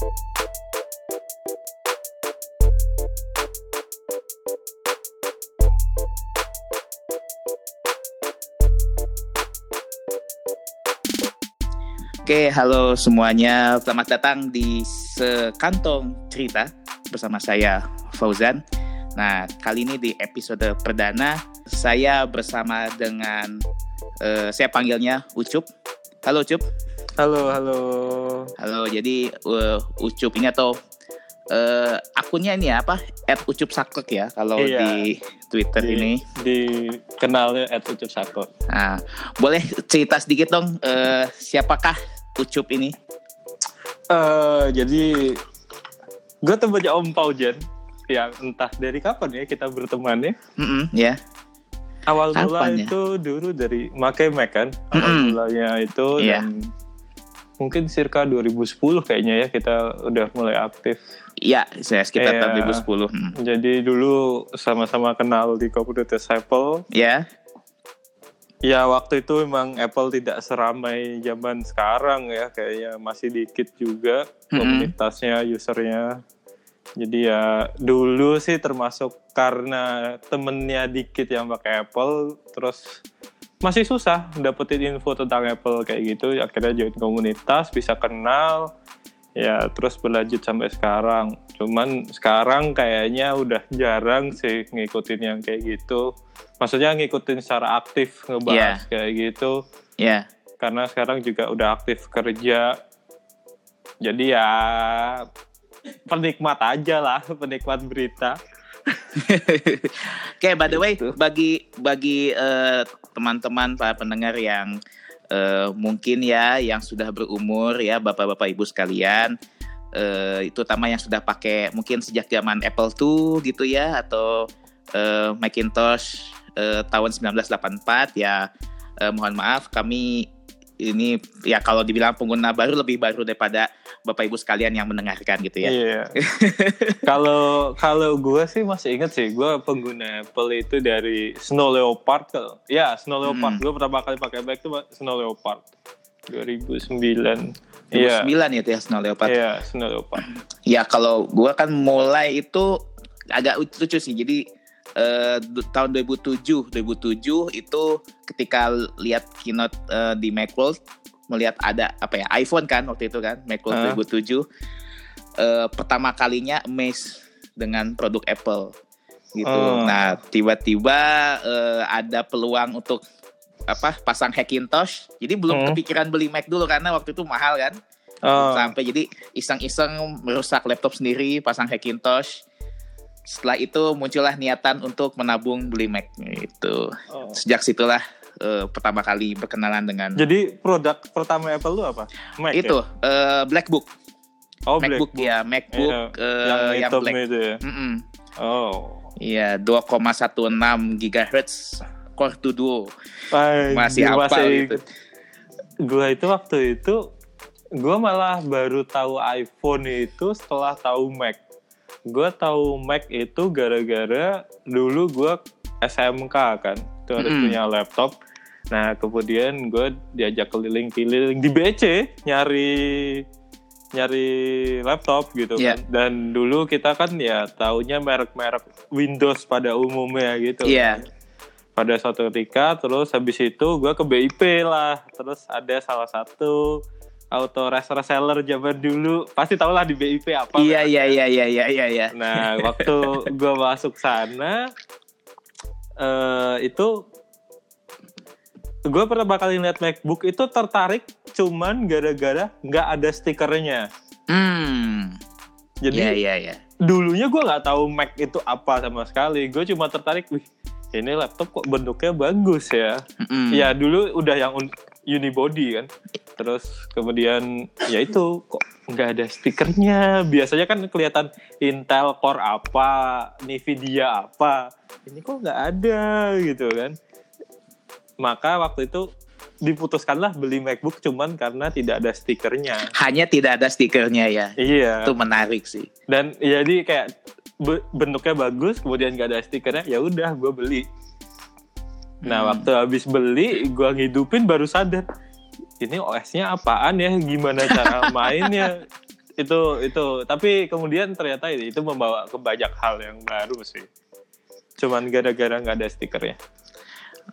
Oke, halo semuanya. Selamat datang di Sekantong Cerita bersama saya Fauzan. Nah, kali ini di episode perdana saya bersama dengan uh, saya panggilnya Ucup. Halo Ucup. Halo, halo. Halo. Jadi uh, Ucup ini atau uh, akunnya ini apa? At Ucup Saklek ya kalau iya. di Twitter di, ini. Di kenalnya at Ucup Saklek. Nah, boleh cerita sedikit dong uh, siapakah Ucup ini? Uh, jadi gue temennya Om Paujen yang entah dari kapan ya kita berteman ya. Mm -mm, ya. Yeah. Awal mula ya? itu dulu dari Make Mac kan. Awal mm mulanya itu yeah. dan mungkin circa 2010 kayaknya ya kita udah mulai aktif. Iya, saya sekitar yeah. tahun 2010. Hmm. Jadi dulu sama-sama kenal di Computer Apple. Ya. Yeah. Ya waktu itu memang Apple tidak seramai zaman sekarang ya kayaknya masih dikit juga mm-hmm. komunitasnya usernya. Jadi ya dulu sih termasuk karena temennya dikit yang pakai Apple terus masih susah dapetin info tentang Apple kayak gitu. Akhirnya join komunitas bisa kenal. Ya terus berlanjut sampai sekarang. Cuman sekarang kayaknya udah jarang sih ngikutin yang kayak gitu. Maksudnya ngikutin secara aktif ngebahas yeah. kayak gitu. Ya yeah. karena sekarang juga udah aktif kerja. Jadi ya penikmat aja lah penikmat berita Oke, okay, by the way, gitu. bagi bagi uh, teman-teman para pendengar yang uh, mungkin ya yang sudah berumur ya bapak-bapak ibu sekalian uh, itu utama yang sudah pakai mungkin sejak zaman Apple II gitu ya atau uh, Macintosh uh, tahun 1984 ya uh, mohon maaf kami ini ya kalau dibilang pengguna baru lebih baru daripada bapak ibu sekalian yang mendengarkan gitu ya. Iya. Kalau kalau gue sih masih inget sih, gue pengguna Apple itu dari Snow Leopard. Ya Snow Leopard. Hmm. Gue pertama kali pakai Mac itu Snow Leopard 2009. 2009 yeah. itu ya Snow Leopard. Iya, yeah, Snow Leopard. Ya kalau gue kan mulai itu agak lucu sih. Jadi uh, tahun 2007 2007 itu ketika lihat keynote uh, di Macworld melihat ada apa ya iPhone kan waktu itu kan Macworld uh. 2007 uh, pertama kalinya amazed dengan produk Apple gitu. Uh. Nah, tiba-tiba uh, ada peluang untuk apa pasang Hackintosh. Jadi belum uh. kepikiran beli Mac dulu karena waktu itu mahal kan. Uh. Sampai jadi iseng-iseng merusak laptop sendiri, pasang Hackintosh setelah itu muncullah niatan untuk menabung beli Mac itu. Oh. Sejak situlah uh, pertama kali berkenalan dengan. Jadi produk pertama Apple lu apa? Mac itu ya? uh, Blackbook. Oh MacBook ya MacBook yeah. uh, yang, yang black. Itu ya? Mm -mm. Oh. Iya 2,16 GHz Core 2 Duo. Masih apa gitu. Gua itu waktu itu gue malah baru tahu iPhone itu setelah tahu Mac gue tahu Mac itu gara-gara dulu gue SMK kan itu harus mm. punya laptop nah kemudian gue diajak keliling-keliling di BC nyari nyari laptop gitu yeah. kan dan dulu kita kan ya taunya merek-merek Windows pada umumnya gitu yeah. kan. pada suatu ketika terus habis itu gue ke BIP lah terus ada salah satu auto reseller zaman dulu. Pasti tau lah di BIP apa iya iya iya iya iya iya iya. Nah waktu gue masuk sana uh, itu gue pertama kali lihat MacBook itu tertarik cuman gara-gara nggak ada stikernya. Hmm. Jadi iya iya iya. dulunya gue nggak tahu Mac itu apa sama sekali. Gue cuma tertarik wih ini laptop kok bentuknya bagus ya. Mm ya dulu udah yang unibody kan. Terus kemudian ya itu kok nggak ada stikernya biasanya kan kelihatan Intel Core apa Nvidia apa. Ini kok nggak ada gitu kan. Maka waktu itu diputuskanlah beli MacBook cuman karena tidak ada stikernya hanya tidak ada stikernya ya. Iya. Itu menarik sih. Dan jadi kayak bentuknya bagus kemudian nggak ada stikernya ya udah gue beli nah hmm. waktu habis beli gue ngidupin baru sadar ini OS-nya apaan ya? Gimana cara mainnya? itu itu tapi kemudian ternyata itu membawa ke banyak hal yang baru sih cuman gara-gara nggak ada stikernya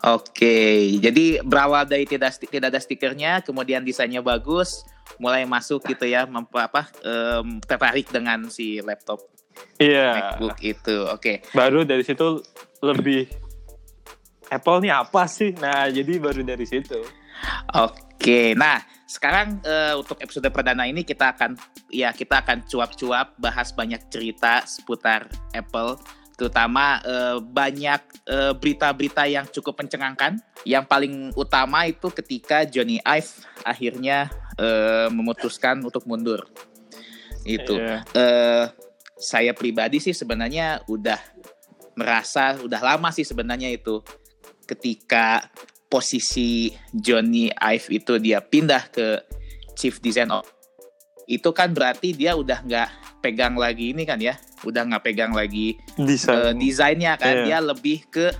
Oke, jadi berawal dari tidak tidak ada stikernya, kemudian desainnya bagus, mulai masuk gitu ya, memp, apa um, tertarik dengan si laptop Iya. MacBook itu. Oke. Baru dari situ lebih Apple nih apa sih? Nah, jadi baru dari situ. Oke, nah sekarang uh, untuk episode perdana ini kita akan ya kita akan cuap-cuap bahas banyak cerita seputar Apple terutama uh, banyak berita berita-berita yang cukup mencengangkan. Yang paling utama itu ketika Johnny Ive akhirnya uh, memutuskan untuk mundur. Itu yeah. Iya. uh, saya pribadi sih sebenarnya udah merasa udah lama sih sebenarnya itu ketika posisi Johnny Ive itu dia pindah ke Chief Design itu kan berarti dia udah nggak pegang lagi ini kan ya udah nggak pegang lagi Desain. uh, desainnya kan yeah. dia lebih ke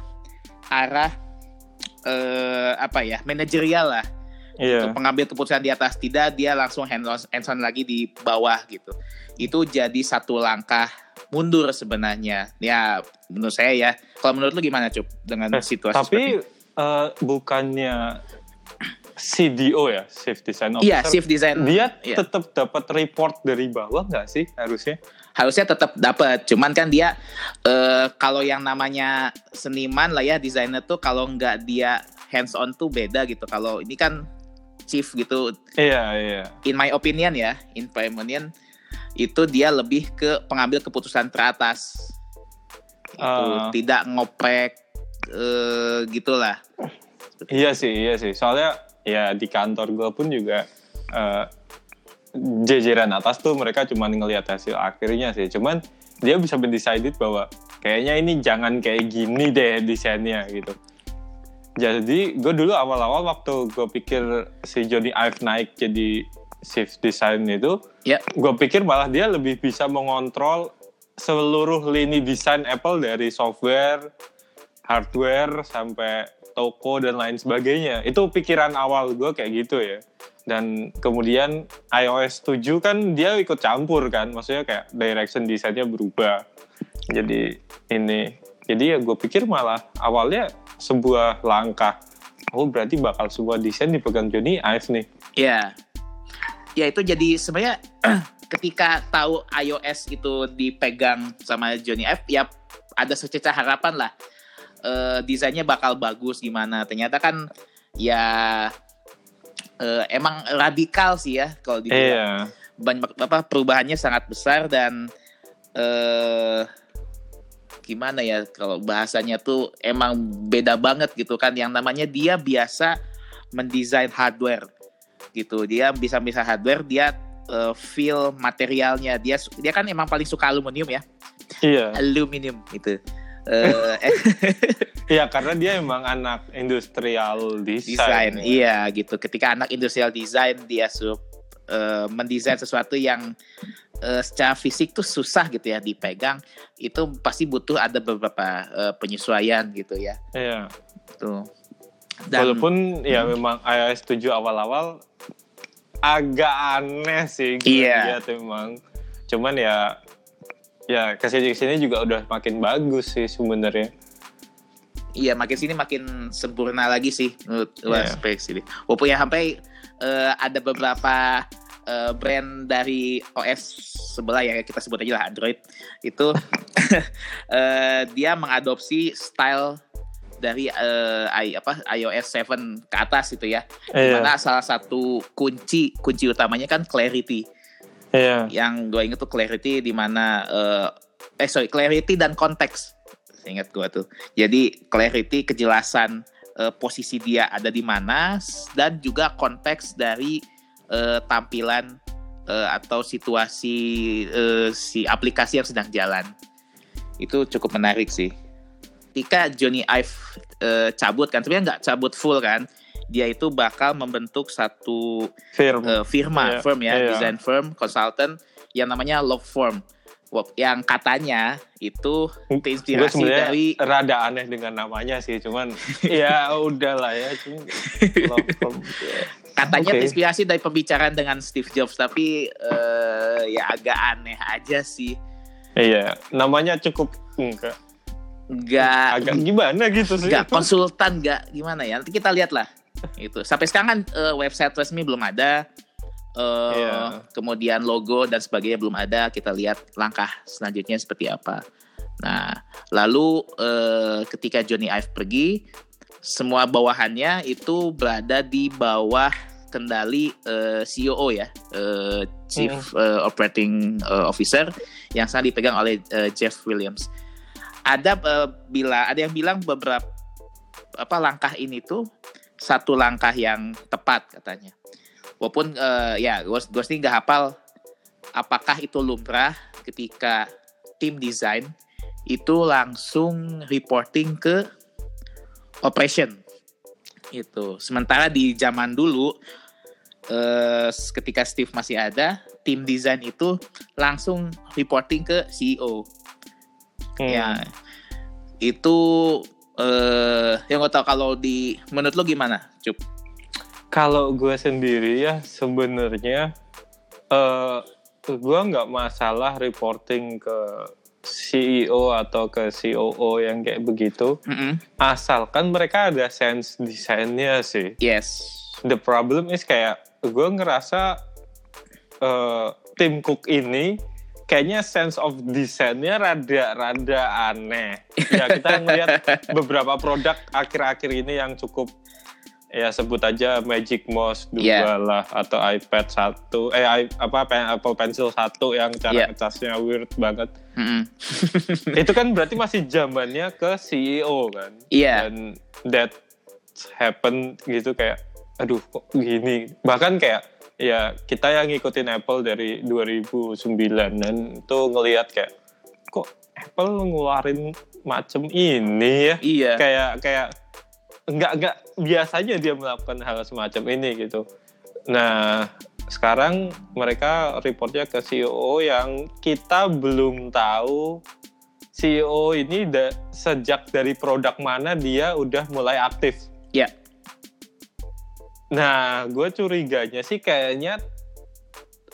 arah uh, apa ya manajerial lah yeah. untuk pengambil keputusan di atas tidak dia langsung hands on, hands on lagi di bawah gitu itu jadi satu langkah mundur sebenarnya ya menurut saya ya kalau menurut lu gimana cup dengan eh, situasi tapi uh, bukannya CDO ya, Chief Design Officer. Iya, Chief Design. Dia yeah. tetap dapat report dari bawah nggak sih harusnya? Harusnya tetap dapat. Cuman kan dia uh, kalau yang namanya seniman lah ya, desainer tuh kalau nggak dia hands on tuh beda gitu. Kalau ini kan chief gitu. Iya, iya. In my opinion ya, in my opinion itu dia lebih ke pengambil keputusan teratas. Uh. tidak ngoprek uh, gitulah. Iya sih, iya sih. Soalnya ya di kantor gue pun juga uh, jajaran atas tuh mereka cuma ngelihat hasil akhirnya sih cuman dia bisa mendecided bahwa kayaknya ini jangan kayak gini deh desainnya gitu jadi gue dulu awal-awal waktu gue pikir si Johnny Ive naik jadi shift design itu yeah. gue pikir malah dia lebih bisa mengontrol seluruh lini desain Apple dari software hardware sampai toko dan lain sebagainya. Itu pikiran awal gue kayak gitu ya. Dan kemudian iOS 7 kan dia ikut campur kan, maksudnya kayak direction desainnya berubah. Jadi ini, jadi ya gue pikir malah awalnya sebuah langkah. Oh berarti bakal sebuah desain dipegang Johnny Ive nih. Iya. Ya itu jadi sebenarnya ketika tahu iOS itu dipegang sama Johnny Ive, ya ada sececah harapan lah uh, desainnya bakal bagus gimana. Ternyata kan ya uh, emang radikal sih ya kalau di yeah. banyak apa perubahannya sangat besar dan uh, gimana ya kalau bahasanya tuh emang beda banget gitu kan yang namanya dia biasa mendesain hardware gitu dia bisa bisa hardware dia uh, feel materialnya dia dia kan emang paling suka aluminium ya iya aluminium itu Uh, Iya karena dia emang anak industrial design. design ya. Iya gitu. Ketika anak industrial design dia sub uh, mendesain sesuatu yang uh, secara fisik tuh susah gitu ya dipegang. Itu pasti butuh ada beberapa uh, penyesuaian gitu ya. Iya. Tuh. Dan, Walaupun ya hmm. memang iOS 7 awal-awal agak aneh sih gue iya. lihat memang. Cuman ya ya ke sini ke sini juga udah makin bagus sih sebenarnya iya makin sini makin sempurna lagi sih menurut yeah. spek sini walaupun ya sampai uh, ada beberapa uh, brand dari OS sebelah ya kita sebut aja lah Android itu uh, dia mengadopsi style dari uh, i apa iOS 7 ke atas itu ya. Yeah. Di mana salah satu kunci kunci utamanya kan clarity. Yeah. Yang gue inget tuh clarity di mana uh, eh sorry clarity dan konteks. Ingat gue tuh. Jadi clarity kejelasan uh, posisi dia ada di mana dan juga konteks dari uh, tampilan uh, atau situasi uh, si aplikasi yang sedang jalan. Itu cukup menarik sih. Ketika Johnny Ive uh, cabut kan, sebenarnya nggak cabut full kan dia itu bakal membentuk satu firm. uh, firma, yeah. firm ya, yeah. design firm, consultant yang namanya Love Firm. Yang katanya itu terinspirasi dari rada aneh dengan namanya sih, cuman ya udahlah ya, cuman Love Firm. Katanya Oke. terinspirasi dari pembicaraan dengan Steve Jobs, tapi eh, ya agak aneh aja sih. Iya, namanya cukup enggak Nggak. Agak gimana gitu sih. nggak konsultan nggak. Gimana ya? Nanti kita lihat lah. Itu sampai sekarang kan eh, website resmi belum ada. Eh, Iya. kemudian logo dan sebagainya belum ada. Kita lihat langkah selanjutnya seperti apa. Nah lalu eh, ketika Johnny Ive pergi semua bawahannya itu berada di bawah kendali eh, CEO ya. Eh, Chief eh, Operating eh, Officer yang sekarang dipegang oleh eh, Jeff Williams ada eh, bila ada yang bilang beberapa apa langkah ini tuh satu langkah yang tepat katanya. Walaupun eh, ya gue gue sendiri nggak hafal apakah itu lumrah ketika tim desain itu langsung reporting ke operation itu. Sementara di zaman dulu eh, ketika Steve masih ada, tim desain itu langsung reporting ke CEO. Hmm. Ya, itu eh yang gue tahu kalau di menurut lo gimana, Cup? Kalau gue sendiri ya sebenarnya eh gue nggak masalah reporting ke CEO atau ke COO yang kayak begitu, Mm-mm. asalkan mereka ada sense desainnya sih. Yes. The problem is kayak gue ngerasa eh, tim Cook ini kayaknya sense of desainnya rada-rada aneh. Ya kita ngeliat beberapa produk akhir-akhir ini yang cukup ya sebut aja Magic Mouse 2 Yeah. lah atau iPad 1 eh apa pen- Apple Pencil 1 yang cara Yeah. ngecasnya weird banget. Mm-mm. Itu kan berarti masih zamannya ke CEO kan. Iya. Dan that happen gitu kayak aduh kok gini. Bahkan kayak ya kita yang ngikutin Apple dari 2009 dan itu ngelihat kayak kok Apple ngeluarin macem ini ya. Iya. Kayak kayak nggak nggak biasanya dia melakukan hal semacam ini gitu. Nah sekarang mereka reportnya ke CEO yang kita belum tahu CEO ini da- sejak dari produk mana dia udah mulai aktif. Iya. Nah, gue curiganya sih kayaknya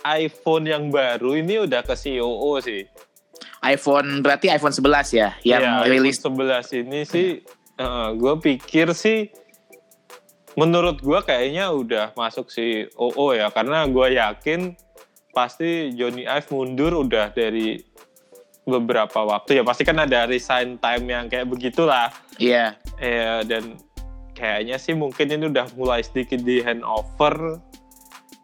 iPhone yang baru ini udah ke COO sih. iPhone berarti iPhone 11 ya yang Iya, rilis. iPhone 11 ini sih, gue pikir sih, menurut gue kayaknya udah masuk si OO ya, karena gue yakin pasti Johnny Ive mundur udah dari beberapa waktu ya, pasti kan ada resign time yang kayak begitulah. Iya. Ya, dan kayaknya sih mungkin ini udah mulai sedikit di handover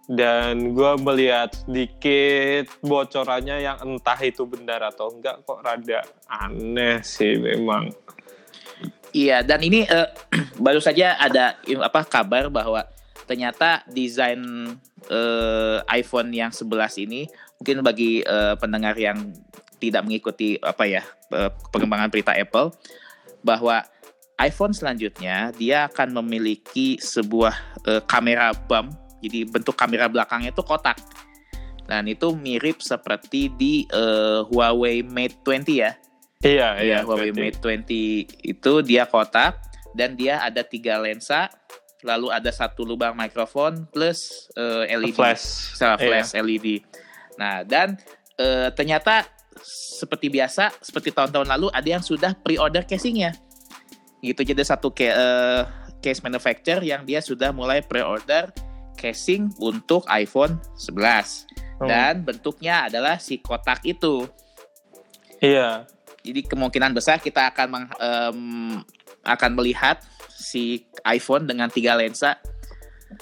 dan gue melihat sedikit bocorannya yang entah itu benar atau enggak kok rada aneh sih memang. Iya, dan ini eh, baru saja ada apa kabar bahwa ternyata desain eh, iPhone yang 11 ini mungkin bagi eh, pendengar yang tidak mengikuti apa ya eh, pengembangan berita Apple bahwa iPhone selanjutnya dia akan memiliki sebuah eh, kamera bump, jadi bentuk kamera belakangnya itu kotak. Dan itu mirip seperti di eh, Huawei Mate 20 ya. Iya, Iya, iya. Huawei berarti. Mate 20 itu dia kotak dan dia ada tiga lensa, lalu ada satu lubang mikrofon plus eh, LED, Flash. Sama Iya. flash LED. Nah dan eh, ternyata seperti biasa, seperti tahun-tahun lalu ada yang sudah pre-order casingnya. Gitu jadi satu ke, eh, case manufacturer yang dia sudah mulai pre-order casing untuk iPhone 11 Hmm. dan bentuknya adalah si kotak itu. Iya. Jadi kemungkinan besar kita akan meng- em, akan melihat si iPhone dengan tiga lensa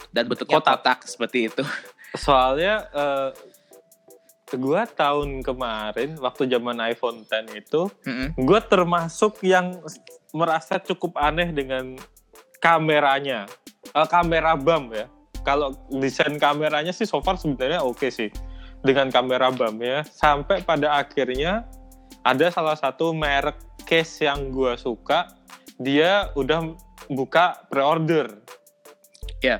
dan bentuknya Kotak. kotak, seperti itu. Soalnya eh gua tahun kemarin waktu zaman iPhone 10 itu Mm-mm. gue termasuk yang merasa cukup aneh dengan kameranya. Eh, kamera bump ya. Kalau desain kameranya sih so far sebenarnya oke sih dengan kamera bump ya. Sampai pada akhirnya ada salah satu merek case yang gue suka. Dia udah buka pre-order. Ya.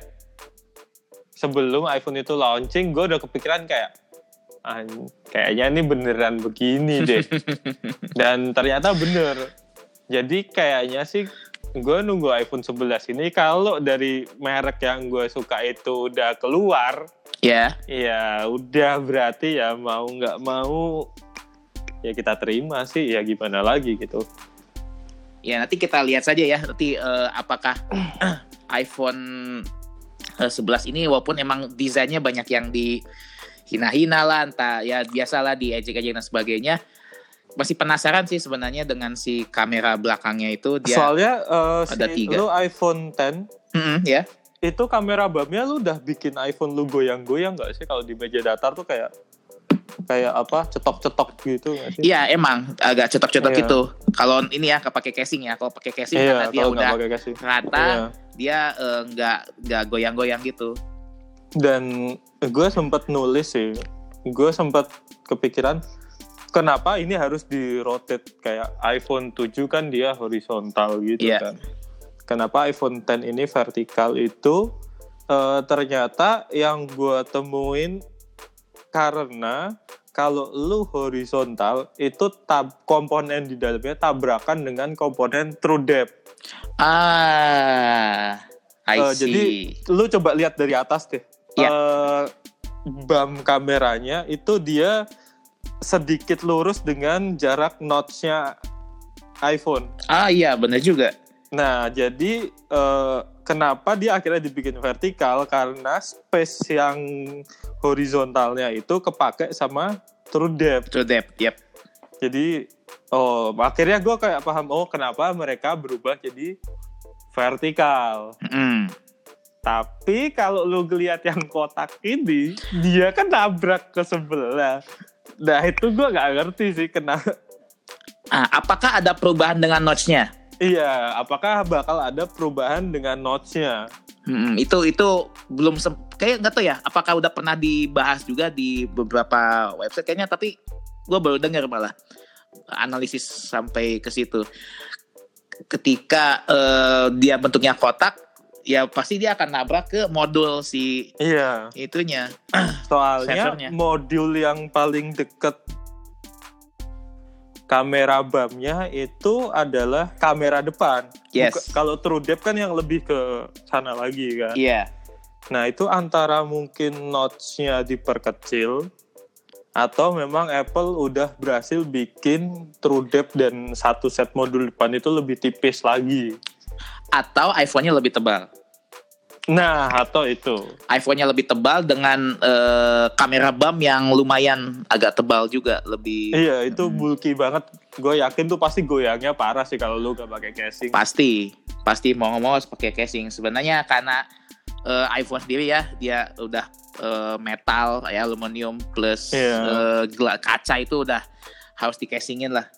sebelum iPhone itu launching gue udah kepikiran kayak "An- kayaknya ini beneran begini deh dan ternyata bener jadi kayaknya sih gue nunggu iPhone 11 ini kalau dari merek yang gue suka itu udah keluar, Ya. ya udah berarti ya mau nggak mau ya kita terima sih ya gimana lagi gitu. Ya nanti kita lihat saja ya nanti eh, apakah iPhone eh, 11 ini walaupun emang desainnya banyak yang dihina-hina lah, entah ya biasalah diejek-ejek dan sebagainya. Masih penasaran sih sebenarnya dengan si kamera belakangnya itu dia. Soalnya eh, ada si tiga. lu iPhone 10 Mm-mm, ya. itu kamera bumnya lu udah bikin iPhone lu goyang-goyang nggak sih kalau di meja datar tuh kayak kayak apa cetok-cetok gitu sih? Iya emang agak cetok-cetok Iya. gitu. Kalau ini ya nggak pakai casing ya. Kalau pakai casing karena Iya, dia kalau nggak udah rata, Iya. dia eh, nggak nggak goyang-goyang gitu. Dan gue sempat nulis sih, gue sempat kepikiran kenapa ini harus di rotate kayak iPhone 7 kan dia horizontal gitu Iya. kan. Kenapa iPhone 10 ini vertikal itu eh, ternyata yang gue temuin karena kalau lu horizontal itu tab komponen di dalamnya tabrakan dengan komponen true depth. Ah, I Eh, see. jadi lu coba lihat dari atas deh. Iya. Eh, bam kameranya itu dia sedikit lurus dengan jarak notch-nya iPhone. ah iya bener juga. Nah, jadi eh, kenapa dia akhirnya dibikin vertikal? Karena space yang horizontalnya itu kepake sama true depth. True depth, yep. Jadi, oh akhirnya gue kayak paham, oh kenapa mereka berubah jadi vertikal. Mm. Tapi kalau lu ngeliat yang kotak ini, dia kan nabrak ke sebelah. Nah itu gue nggak ngerti sih kenapa. Ah, apakah ada perubahan dengan notch-nya? Iya, apakah bakal ada perubahan dengan notch-nya? Hmm, itu itu belum kayak nggak tahu ya. Apakah udah pernah dibahas juga di beberapa website kayaknya? Tapi gue baru dengar malah analisis sampai ke situ. Ketika eh, dia bentuknya kotak, ya pasti dia akan nabrak ke modul si Iya, itunya. soalnya Sensornya. modul yang paling deket kamera bumnya itu adalah kamera depan. Yes. Buka- kalau true depth kan yang lebih ke sana lagi kan. Iya. Nah itu antara mungkin notch-nya diperkecil atau memang Apple udah berhasil bikin true depth dan satu set modul depan itu lebih tipis lagi. Atau iPhone-nya lebih tebal. Nah atau itu. iPhone-nya lebih tebal dengan eh, kamera bump yang lumayan agak tebal juga, lebih Iya itu Hmm. bulky banget. Gue yakin tuh pasti goyangnya parah sih kalau lu gak pakai casing. pasti pasti mau ngomong harus pakai casing. Sebenarnya karena eh, iPhone sendiri ya dia udah eh, metal ya aluminium plus Iya. eh, gela- kaca itu udah harus di casingin lah.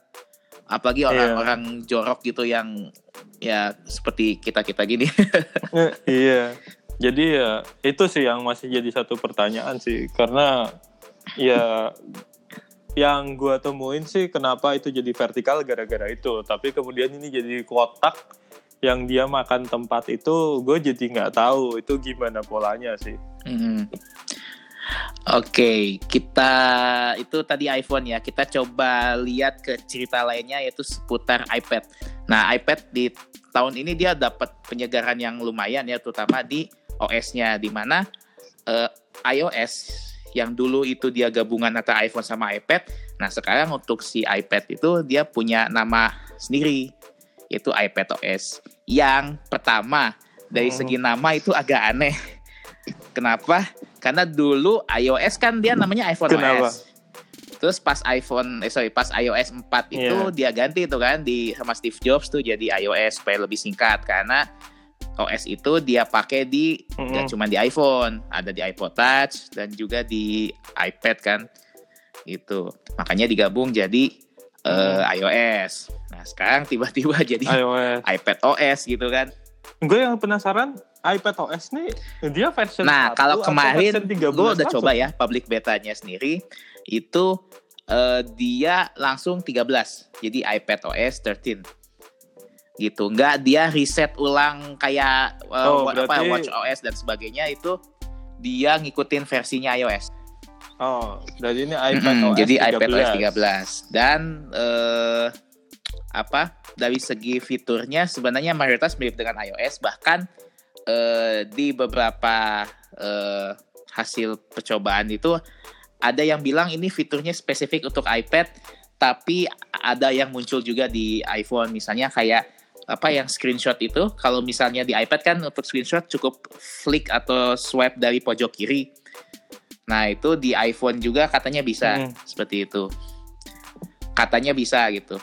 Apalagi Iya. orang-orang jorok gitu yang ya seperti kita kita gini. Eh, iya. Jadi ya itu sih yang masih jadi satu pertanyaan sih karena ya yang gua temuin sih kenapa itu jadi vertikal gara-gara itu tapi kemudian ini jadi kotak yang dia makan tempat itu gue jadi nggak tahu itu gimana polanya sih Hmm. Oke, kita itu tadi iPhone ya. Kita coba lihat ke cerita lainnya yaitu seputar iPad. Nah, iPad di tahun ini dia dapat penyegaran yang lumayan ya, terutama di OS-nya di mana eh, iOS yang dulu itu dia gabungan antara iPhone sama iPad. Nah, sekarang untuk si iPad itu dia punya nama sendiri yaitu iPad OS. Yang pertama dari Hmm. segi nama itu agak aneh. Kenapa? Karena dulu iOS kan dia namanya iPhone Kenapa? OS. Terus pas iPhone, eh sorry, pas iOS 4 itu Iya. dia ganti itu kan di sama Steve Jobs tuh jadi iOS supaya lebih singkat karena OS itu dia pakai di Mm-mm. nggak cuma di iPhone, ada di iPod Touch dan juga di iPad kan. Itu. Makanya digabung jadi eh, iOS. Nah, sekarang tiba-tiba jadi iOS iPad OS gitu kan. gue yang penasaran iPad OS nih dia version Nah, 1 kalau kemarin version 13 gue udah coba ya public betanya sendiri itu eh, dia langsung 13. Jadi iPad OS 13. Gitu. Enggak dia reset ulang kayak eh, Oh, wa- apa berarti- Watch OS dan sebagainya itu dia ngikutin versinya iOS. oh jadi ini iPad Mm-mm, OS jadi 13. iPad OS 13 dan eh, apa dari segi fiturnya sebenarnya mayoritas mirip dengan iOS bahkan eh, di beberapa eh, hasil percobaan itu ada yang bilang ini fiturnya spesifik untuk iPad tapi ada yang muncul juga di iPhone misalnya kayak apa yang screenshot itu kalau misalnya di iPad kan untuk screenshot cukup flick atau swipe dari pojok kiri nah itu di iPhone juga katanya bisa Hmm. seperti itu katanya bisa gitu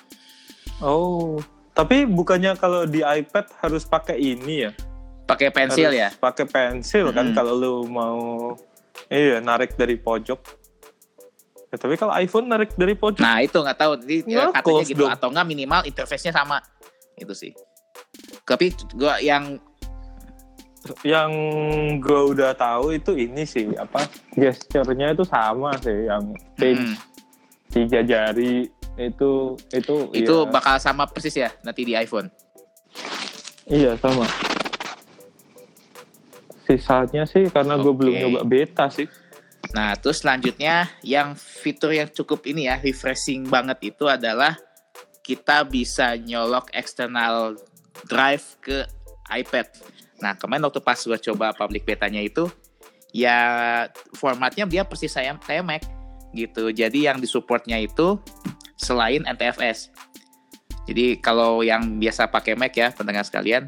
Oh, tapi bukannya kalau di iPad harus pakai ini ya? pakai pensil Harus ya Pakai pensil kan Mm-mm. kalau lu mau iya narik dari pojok. Ya, tapi kalau iPhone narik dari pojok nah itu nggak tahu. Jadi Nggak, katanya gitu. dong. atau nggak minimal interface-nya sama. Itu sih. Tapi gua yang yang gue udah tahu itu ini sih apa gesturnya itu sama sih yang pinch hmm, tiga jari itu itu itu iya, bakal sama persis ya nanti di iPhone. Iya sama. Sisanya sih karena gue belum nyoba beta sih Nah, terus selanjutnya yang fitur yang cukup ini ya, refreshing banget itu adalah kita bisa nyolok external drive ke iPad. Nah, kemarin waktu pas gue coba public betanya itu, ya formatnya dia persis saya kayak Mac gitu. Jadi yang disupportnya itu selain NTFS. Jadi kalau yang biasa pakai Mac ya, pendengar sekalian,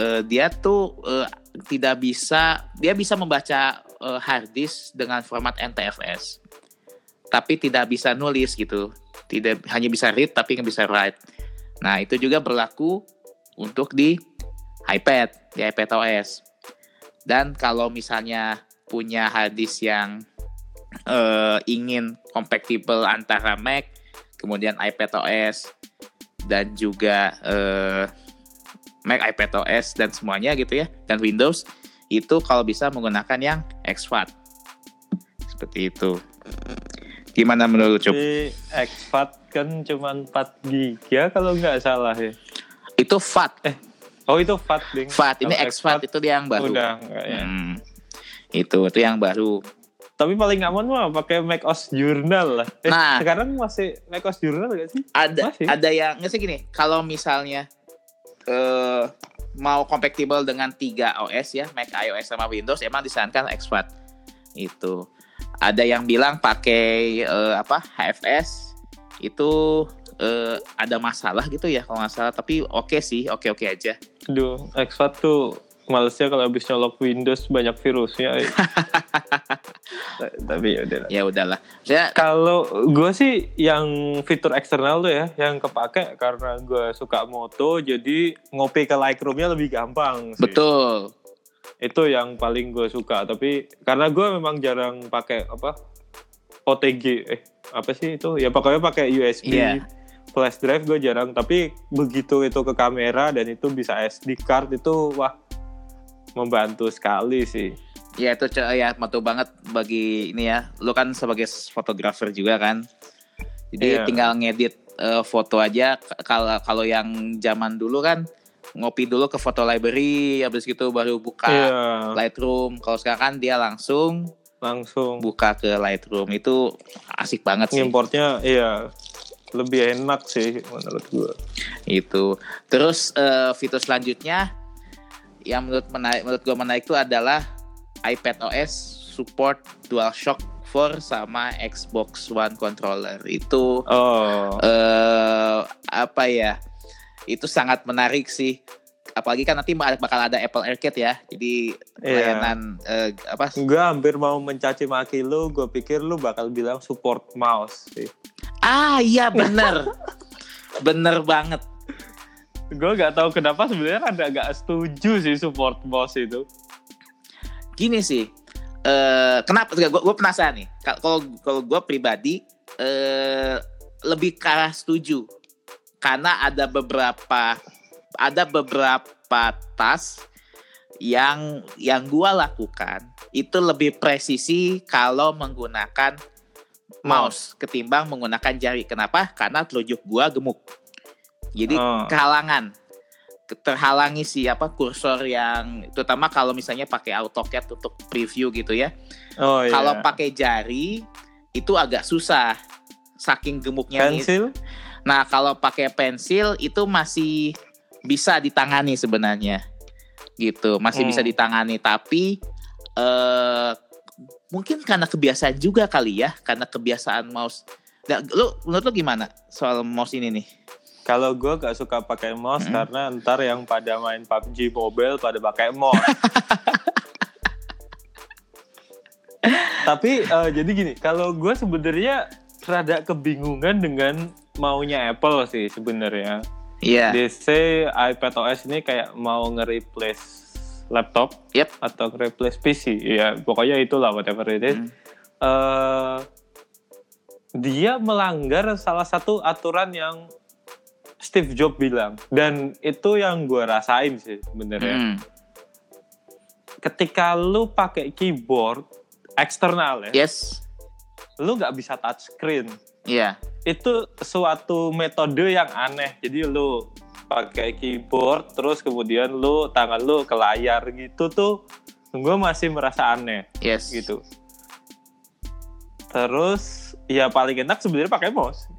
eh, dia tuh eh, tidak bisa, dia bisa membaca eh, hard disk dengan format NTFS, tapi tidak bisa nulis gitu. Tidak hanya bisa read tapi nggak bisa write. Nah itu juga berlaku untuk di iPad, di iPad OS. Dan kalau misalnya punya hard disk yang eh, ingin compatible antara Mac, kemudian iPad OS dan juga eh, Mac, iPad OS dan semuanya gitu ya, dan Windows itu kalau bisa menggunakan yang exFAT. Seperti itu. Gimana menurut Cup? ExFAT kan cuma 4 giga kalau nggak salah ya Itu FAT. oh itu FAT ding FAT ini exFAT itu dia yang baru. udah nggak ya Hmm. Itu itu yang baru. tapi paling aman mah pakai macOS Journal lah eh, Nah. sekarang masih macOS Journal nggak sih Ada Masih? ada yang nggak sih gini, kalau misalnya eh mau compatible dengan tiga OS ya, Mac, iOS sama Windows, emang disarankan exFAT. Itu. Ada yang bilang pakai eh, apa? HFS itu eh, ada masalah gitu ya kalau nggak salah, tapi oke sih, oke-oke aja. Aduh, exFAT tuh malesnya kalau habis nyolok Windows banyak virusnya. Tapi ya udah. lah. Ya udahlah. Saya Kalau gue sih yang fitur eksternal tuh ya, yang kepake karena gue suka moto, jadi ngopi ke Lightroom-nya lebih gampang. Sih. betul. Itu yang paling gue suka. Tapi karena gue memang jarang pakai apa OTG, eh apa sih itu? Ya pokoknya pakai USB. Iya. Flash drive gue jarang, tapi begitu itu ke kamera dan itu bisa SD card itu wah membantu sekali sih. Ya itu ya matu banget bagi ini ya. Lu kan sebagai fotografer juga kan. Jadi Iya. tinggal ngedit eh, foto aja kalau kalau yang zaman dulu kan ngopi dulu ke foto library habis gitu baru buka Iya, Lightroom. Kalau sekarang kan dia langsung langsung buka ke Lightroom. Itu asik banget sih. ngimportnya iya lebih enak sih menurut gue. Itu. Terus eh, fitur selanjutnya yang menurut menarik menurut gue menarik itu adalah iPad OS support DualShock 4 sama Xbox One controller. Itu Oh, eh apa ya? Itu sangat menarik sih. Apalagi kan nanti bakal ada Apple Arcade ya. Jadi Iya. layanan eh, apa? gue hampir mau mencaci maki lu, gue pikir lu bakal bilang support mouse sih. Ah iya bener. bener banget. Gue gak tahu kenapa sebenarnya ada agak setuju sih support mouse itu. Gini sih eh kenapa gue gue penasaran nih. Ka- kalau kalau gue pribadi eh lebih ke arah setuju. Karena ada beberapa ada beberapa tas yang yang gue lakukan itu lebih presisi kalau menggunakan mouse. ketimbang menggunakan jari. Kenapa? Karena telunjuk gua gemuk. Jadi Oh. kehalangan terhalangi si apa kursor yang terutama kalau misalnya pakai AutoCAD untuk preview gitu ya. Oh iya. Kalau pakai jari itu agak susah saking gemuknya nih. pensil, Nah, kalau pakai pensil itu masih bisa ditangani sebenarnya. Gitu, masih Hmm. bisa ditangani tapi eh mungkin karena kebiasaan juga kali ya, karena kebiasaan mouse. Nah, lu menurut lu gimana soal mouse ini nih? Kalau gue gak suka pakai mouse Mm-mm. karena ntar yang pada main PUBG Mobile pada pakai mouse. Tapi eh, jadi gini, kalau gue sebenarnya rada kebingungan dengan maunya Apple sih sebenarnya. Iya. DC iPad OS ini kayak mau nge-replace laptop Yep. atau nge-replace PC. Ya pokoknya itulah whatever it is. Hmm. eh dia melanggar salah satu aturan yang Steve Jobs bilang dan itu yang gue rasain sih sebenarnya. Hmm. Ketika lu pakai keyboard eksternal ya, Yes. lu nggak bisa touch screen. Iya. Itu suatu metode yang aneh. Jadi lu pakai keyboard terus kemudian lu tangan lu ke layar gitu tuh gue masih merasa aneh. Yes. gitu. Terus ya paling enak sebenarnya pakai mouse.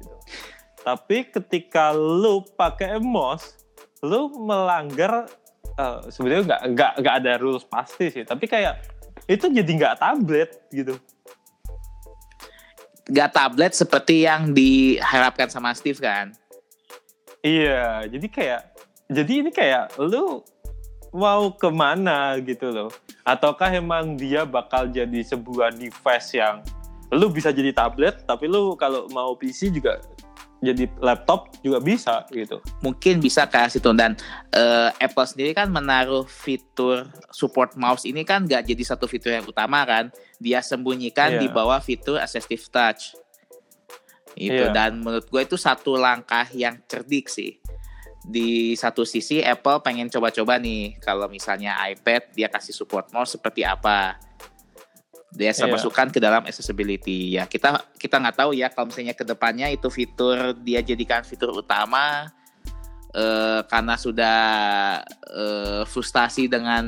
Tapi ketika lu pakai mouse, lu melanggar eh, sebenarnya nggak nggak nggak ada rules pasti sih. Tapi kayak itu jadi nggak tablet gitu. Gak tablet seperti yang diharapkan sama Steve kan? Iya, jadi kayak jadi ini kayak lu mau ke mana gitu loh? Ataukah emang dia bakal jadi sebuah device yang lu bisa jadi tablet, tapi lu kalau mau PC juga jadi laptop juga bisa gitu. mungkin bisa ke situ dan eh, Apple sendiri kan menaruh fitur support mouse ini kan gak jadi satu fitur yang utama kan dia sembunyikan Iya. di bawah fitur assistive touch itu Iya. dan menurut gue itu satu langkah yang cerdik sih di satu sisi Apple pengen coba-coba nih kalau misalnya iPad dia kasih support mouse seperti apa dia Iya. masukkan ke dalam accessibility ya kita kita nggak tahu ya kalau misalnya ke depannya itu fitur dia jadikan fitur utama eh, karena sudah eh, frustasi dengan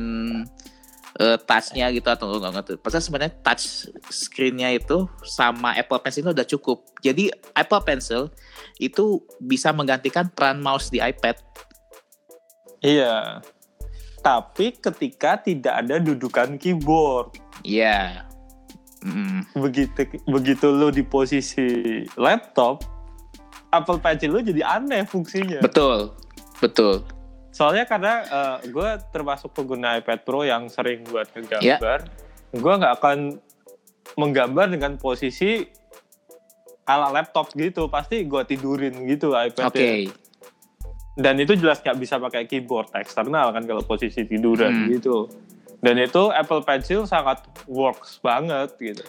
eh, touchnya gitu atau nggak ngerti. Padahal sebenarnya touch screennya itu sama Apple Pencil itu udah cukup. Jadi Apple Pencil itu bisa menggantikan peran mouse di iPad. Iya. Tapi ketika tidak ada dudukan keyboard, Iya. Mm, begitu begitu lu di posisi laptop, Apple Pencil lu jadi aneh fungsinya. betul, betul. Soalnya karena gue termasuk pengguna iPad Pro yang sering buat ngegambar, gue nggak akan menggambar dengan posisi ala laptop gitu, pasti gue tidurin gitu Oke. iPad. Dan itu jelas nggak bisa pakai keyboard eksternal kan kalau posisi tiduran Hmm. gitu. Dan itu Apple Pencil sangat works banget gitu.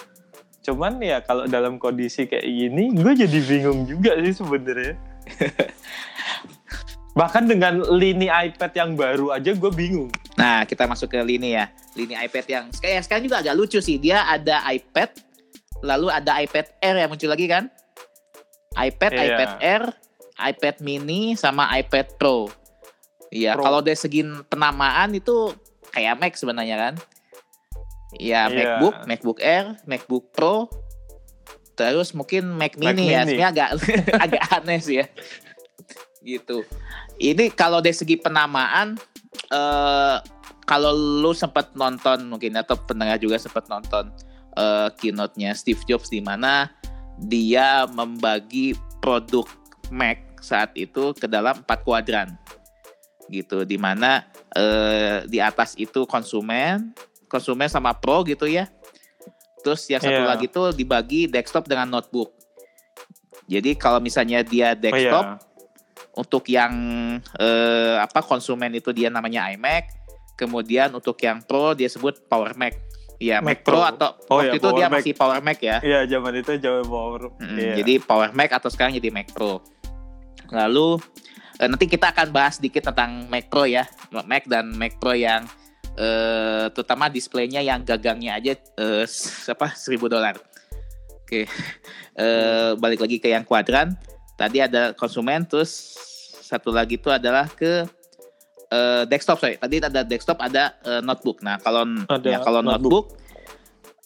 Cuman ya kalau dalam kondisi kayak gini, gue jadi bingung juga sih sebenarnya. Bahkan dengan lini iPad yang baru aja gue bingung. Nah, kita masuk ke lini ya. Lini iPad yang kayak sekarang juga agak lucu sih. Dia ada iPad, lalu ada iPad Air yang muncul lagi kan? iPad, Iya. iPad Air, iPad mini sama iPad Pro. Iya, kalau dari segi penamaan itu kayak Mac sebenarnya kan? Iya, Iya. MacBook, MacBook Air, MacBook Pro, terus mungkin Mac Mac Mini ya. Mini. Sebenarnya agak agak aneh sih ya. Gitu. Ini kalau dari segi penamaan eh kalau lu sempat nonton mungkin atau pendengar juga sempat nonton eh keynote-nya Steve Jobs di mana dia membagi produk Mac saat itu ke dalam empat kuadran gitu di mana eh, di atas itu konsumen konsumen sama pro gitu ya terus yang satu Iya. lagi tuh dibagi desktop dengan notebook jadi kalau misalnya dia Oh, desktop iya. untuk yang eh, apa konsumen itu dia namanya iMac kemudian untuk yang pro dia sebut Power Mac ya Mac, Mac Pro, Pro. atau Oh, waktu iya, itu dia Mac. masih Power Mac ya Iya, zaman itu jauh power. Mm, Iya. Jadi Power Mac atau sekarang jadi Mac Pro. Lalu nanti kita akan bahas sedikit tentang Mac Pro ya, Mac dan Mac Pro yang eh, terutama displaynya yang gagangnya aja eh, s- apa 1000 dolar. Oke, Eh, balik lagi ke yang kuadran. Tadi ada konsumen, terus satu lagi itu adalah ke eh, desktop sorry. Tadi ada desktop, ada eh, notebook. Nah kalau Ada ya, kalau notebook, notebook.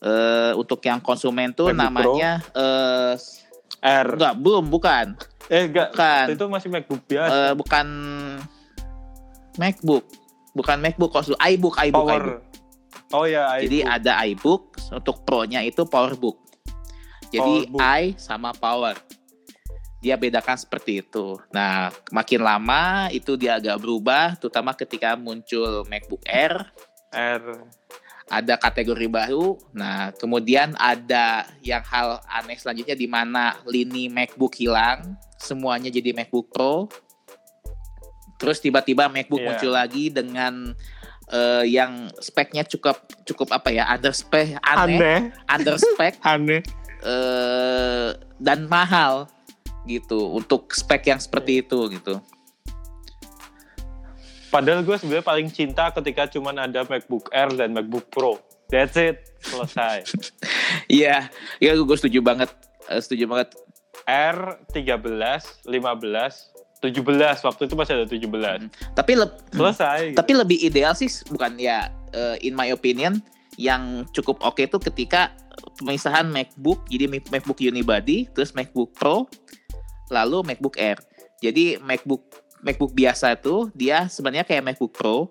eh, untuk yang konsumen tuh Pro. namanya eh, R. Enggak, belum, bukan. Eh enggak, Bukan. itu masih MacBook biasa. Eh, bukan MacBook, bukan MacBook kok iBook, iBook, iBook. Power. Oh ya, Jadi iBook. ada iBook untuk Pro-nya itu PowerBook. Jadi PowerBook. i sama Power. Dia bedakan seperti itu. Nah, makin lama itu dia agak berubah, terutama ketika muncul MacBook Air, R. ada kategori baru. Nah, kemudian ada yang hal aneh selanjutnya di mana lini MacBook hilang, semuanya jadi MacBook Pro. Terus tiba-tiba MacBook Iya. muncul lagi dengan eh, yang speknya cukup cukup apa ya, under spec aneh, Aneh. under spec Aneh. eh, dan mahal gitu untuk spek yang seperti itu gitu. Padahal gue sebenarnya paling cinta ketika cuman ada MacBook Air dan MacBook Pro. That's it. Selesai. Iya, iya gue setuju banget, Eh, setuju banget. R 13, 15, 17. Waktu itu masih ada 17. Tapi leb- Selesai. Tapi lebih ideal sih bukan ya eh, in my opinion yang cukup oke itu ketika pemisahan MacBook jadi Mac- MacBook Unibody terus MacBook Pro lalu MacBook Air. Jadi MacBook MacBook biasa tuh dia sebenarnya kayak MacBook Pro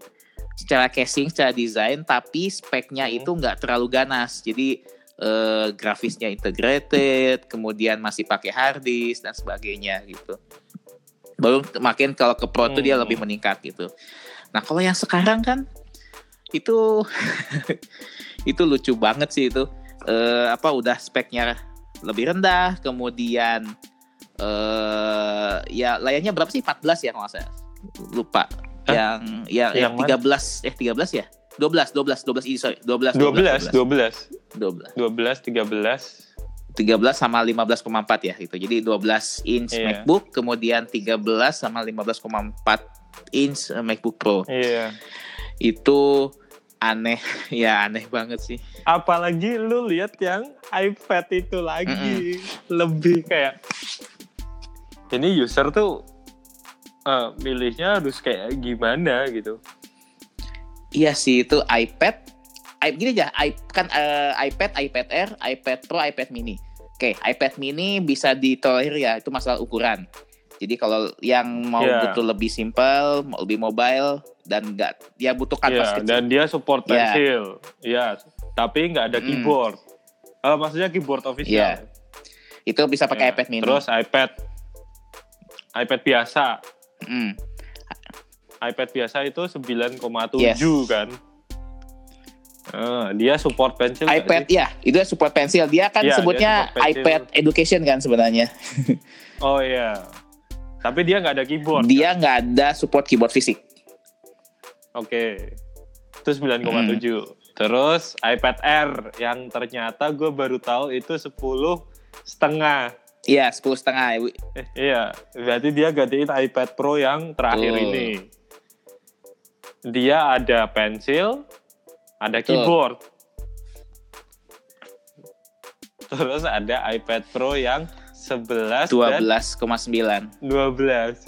secara casing, secara desain tapi speknya Hmm. itu nggak terlalu ganas. Jadi eh, grafisnya integrated, kemudian masih pakai hard disk dan sebagainya gitu. Baru makin kalau ke Pro tuh dia Hmm. lebih meningkat gitu. Nah kalau yang sekarang kan itu itu lucu banget sih itu Eh, apa udah speknya lebih rendah, kemudian eh ya layarnya berapa sih 14 ya kalau salah lupa Hah? yang yang, yang Yang 13 eh 13 ya 12 12 12 ini sorry 12 12, 12, 12 12, 13. 13 sama 15,4 ya gitu. Jadi 12 inch Iya. MacBook, kemudian 13 sama 15,4 inch eh, MacBook Pro. Iya. Itu aneh, ya aneh banget sih. Apalagi lu lihat yang iPad itu lagi lebih kayak ini user tuh eh, milihnya harus kayak gimana gitu. Iya sih itu iPad. I, gini aja, i- kan eh, iPad, iPad Air, iPad Pro, iPad Mini. Oke, iPad Mini bisa ditolerir ya, itu masalah ukuran. Jadi kalau yang mau Iya. butuh lebih simple, mau lebih mobile dan enggak dia butuh kanvas Iya, kecil. dan dia support Iya. pensil. Iya, tapi nggak ada Mm. keyboard. Eh, maksudnya keyboard official. Iya. Itu bisa pakai Iya. iPad Mini. Terus iPad iPad biasa. Mm. iPad biasa itu 9,7 Yes. kan. Eh, dia support pensil iPad ya, itu support pensil. Dia kan dia sebutnya pensil. iPad Education kan sebenarnya. Oh iya. Tapi dia nggak ada keyboard. Dia nggak ada support keyboard fisik. Oke. Itu 9,7. Hmm. Terus iPad Air yang ternyata gue baru tahu itu 10 setengah. Iya, sepuluh setengah. Eh, iya, berarti dia gantiin iPad Pro yang terakhir Betul. ini. Dia ada pensil, ada Betul. keyboard. Terus ada iPad Pro yang 11 Dua dan belas koma sembilan. 12.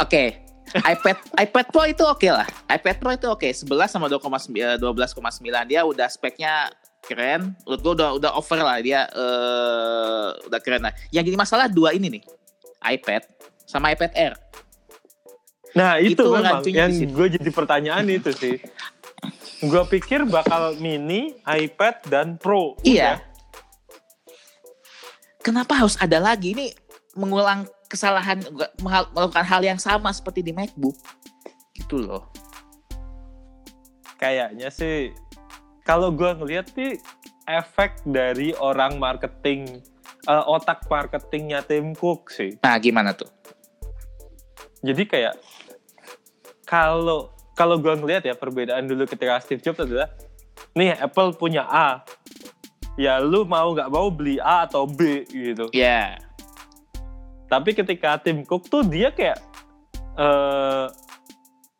Oke. iPad iPad Pro itu oke lah. iPad Pro itu oke. 11 sama 2,9 12,9 dia udah speknya keren. Menurut gue udah udah over lah dia eh udah keren lah. Yang jadi masalah dua ini nih. iPad sama iPad Air. Nah itu, Itu memang yang gue jadi pertanyaan itu sih. Gue pikir bakal mini, iPad, dan Pro. Iya. Udah. Kenapa harus ada lagi ini mengulang kesalahan melakukan hal yang sama seperti di MacBook. Gitu loh. Kayaknya sih, kalau gue ngeliat sih efek dari orang marketing, eh, otak marketingnya Tim Cook sih. Nah, gimana tuh? Jadi kayak kalau kalau gue ngeliat ya perbedaan dulu ketika Steve Jobs adalah nih Apple punya A, ya lu mau nggak mau beli A atau B gitu. Ya. Tapi ketika Tim Cook tuh dia kayak eh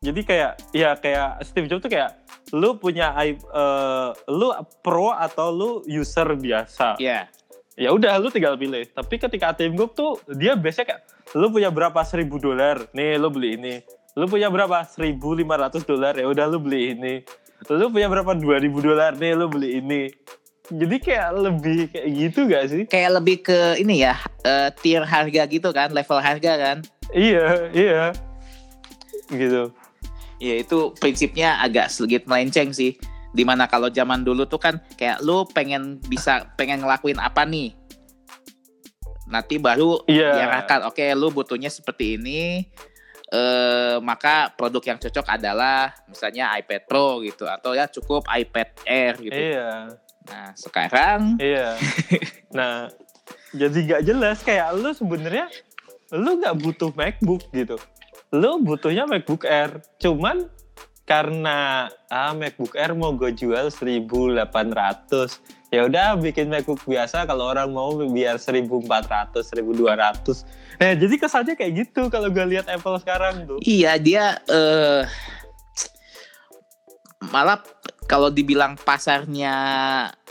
jadi kayak ya kayak Steve Jobs tuh kayak lu punya eh, lu pro atau lu user biasa. Ya. Ya udah lu tinggal pilih. Tapi ketika Tim Cook tuh dia biasanya kayak lu punya berapa seribu dolar, nih lu beli ini. Lu punya berapa seribu lima ratus dolar, ya udah lu beli ini. Lu punya berapa dua ribu dolar, nih lu beli ini. Jadi kayak lebih kayak gitu gak sih? Kayak lebih ke ini ya, uh, tier harga gitu kan, level harga kan? Iya, iya. Gitu. Ya itu prinsipnya agak sedikit melenceng sih. Di mana kalau zaman dulu tuh kan kayak lu pengen bisa pengen ngelakuin apa nih? Nanti baru Iya. diarahkan, oke lu butuhnya seperti ini. Eh maka produk yang cocok adalah misalnya iPad Pro gitu atau ya cukup iPad Air gitu. Iya. Nah, sekarang Iya. nah, jadi gak jelas kayak lu sebenarnya lu gak butuh MacBook gitu. Lu butuhnya MacBook Air. Cuman karena ah MacBook Air mau gue jual 1800 ya udah bikin MacBook biasa kalau orang mau biar 1400 1200 nah jadi kesannya kayak gitu kalau gue lihat Apple sekarang tuh Iya dia eh malah kalau dibilang pasarnya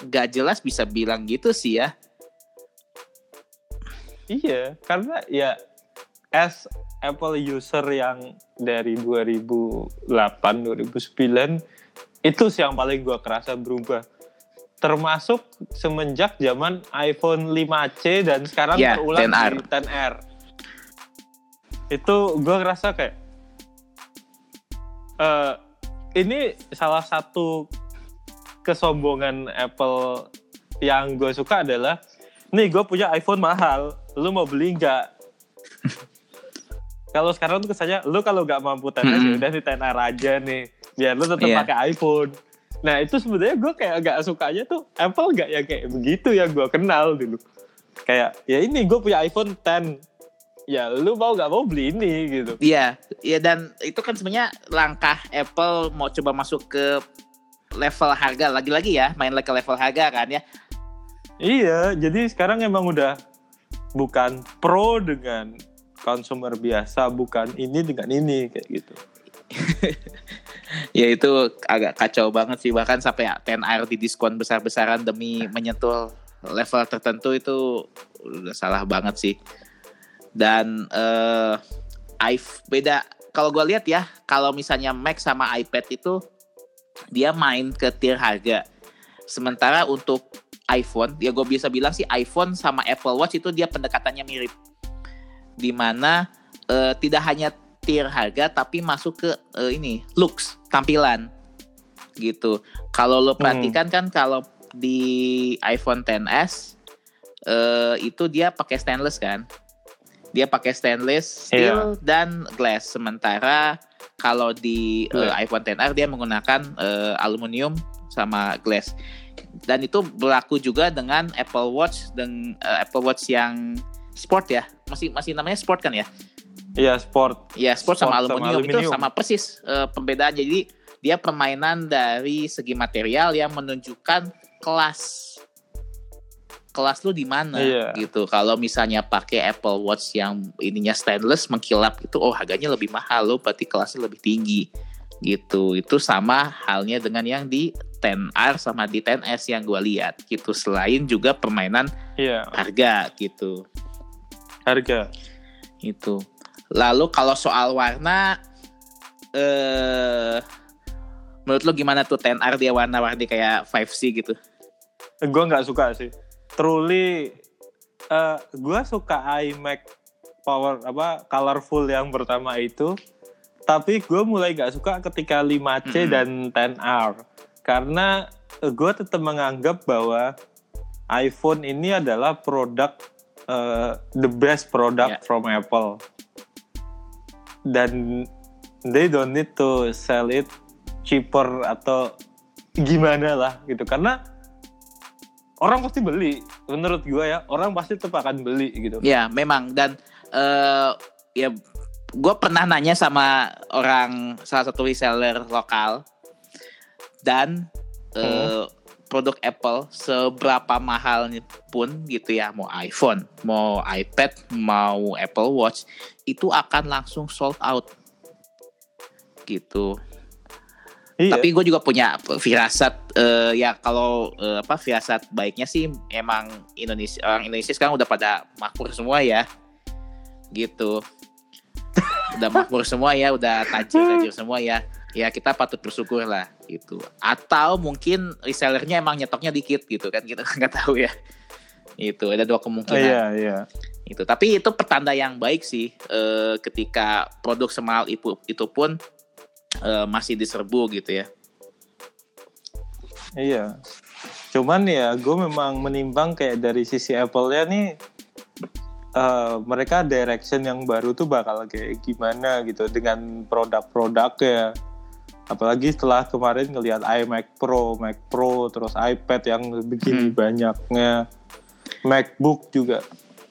gak jelas bisa bilang gitu sih ya. Iya, karena ya as Apple user yang dari 2008 2009 itu sih yang paling gua kerasa berubah. Termasuk semenjak zaman iPhone 5C dan sekarang Ya, terulang 10R. di 10R. Itu gua ngerasa kayak eh ini salah satu kesombongan Apple yang gue suka adalah nih gue punya iPhone mahal lu mau beli nggak kalau sekarang tuh kesannya lu kalau nggak mampu tenar Mm-mm. ya udah nih tenar aja nih biar lu tetap Iya. pakai iPhone nah itu sebenarnya gue kayak agak sukanya tuh Apple nggak yang kayak begitu yang gue kenal dulu kayak ya ini gue punya iPhone 10 ya lu mau nggak mau beli ini gitu Iya, iya dan itu kan sebenarnya langkah Apple mau coba masuk ke level harga lagi-lagi ya, main ke level harga kan ya. Iya, jadi sekarang emang udah bukan pro dengan konsumer biasa, bukan ini dengan ini kayak gitu. Ya itu agak kacau banget sih bahkan sampai 10R di diskon besar-besaran demi menyentuh level tertentu itu udah salah banget sih. Dan eh iPh- beda kalau gue lihat ya kalau misalnya Mac sama iPad itu dia main ke tier harga. Sementara untuk iPhone ya gue bisa bilang sih iPhone sama Apple Watch itu dia pendekatannya mirip. Di mana eh, tidak hanya tier harga tapi masuk ke eh, ini looks tampilan gitu. Kalau lo perhatikan kan kalau di iPhone 10s eh, itu dia pakai stainless kan, dia pakai stainless steel dan glass. Sementara kalau di Glass. iPhone 10R dia menggunakan eh, aluminium sama glass. Dan itu berlaku juga dengan Apple Watch dan eh, Apple Watch yang sport ya, masih masih namanya sport kan ya? Iya, sport. Ya sport, sama, Sport sama aluminium, itu aluminium. sama persis eh, pembedaan. Jadi dia permainan dari segi material yang menunjukkan kelas kelas lu di mana Iya. gitu. Kalau misalnya pakai Apple Watch yang ininya stainless mengkilap itu oh harganya lebih mahal lo berarti kelasnya lebih tinggi gitu. Itu sama halnya dengan yang di 10R sama di 10S yang gua lihat gitu. Selain juga permainan Iya, harga gitu. Harga. Itu. Lalu kalau soal warna eh menurut lo gimana tuh 10R dia warna-warni kayak 5C gitu? Gue nggak suka sih. Truly, eh gue suka iMac power apa colorful yang pertama itu. Tapi gue mulai nggak suka ketika 5C Mm-mm. dan 10R karena gue tetap menganggap bahwa iPhone ini adalah produk eh, the best product Yeah. from Apple. Dan they don't need to sell it cheaper atau gimana lah gitu. Karena orang pasti beli menurut gue ya orang pasti tetap akan beli gitu. Ya memang. Dan eh ya gue pernah nanya sama orang salah satu reseller lokal. Dan eh, produk Apple seberapa mahalnya pun gitu ya mau iPhone mau iPad mau Apple Watch itu akan langsung sold out gitu iya Tapi gue juga punya firasat eh, ya kalau eh, apa firasat baiknya sih emang Indonesia orang Indonesia sekarang udah pada makmur semua ya. Gitu. udah makmur semua ya, udah tajir tajir semua ya. Ya kita patut bersyukur lah gitu atau mungkin resellernya emang nyetoknya dikit gitu kan kita nggak tahu ya itu ada dua kemungkinan Oh, iya, iya. itu tapi itu pertanda yang baik sih eh, ketika produk semahal itu itu pun eh, masih diserbu gitu ya Iya. Cuman ya gue memang menimbang kayak dari sisi Apple-nya nih eh, mereka direction yang baru tuh bakal kayak gimana gitu dengan produk-produknya. Apalagi setelah kemarin ngelihat iMac Pro, Mac Pro, terus iPad yang begini Hmm. banyaknya, MacBook juga.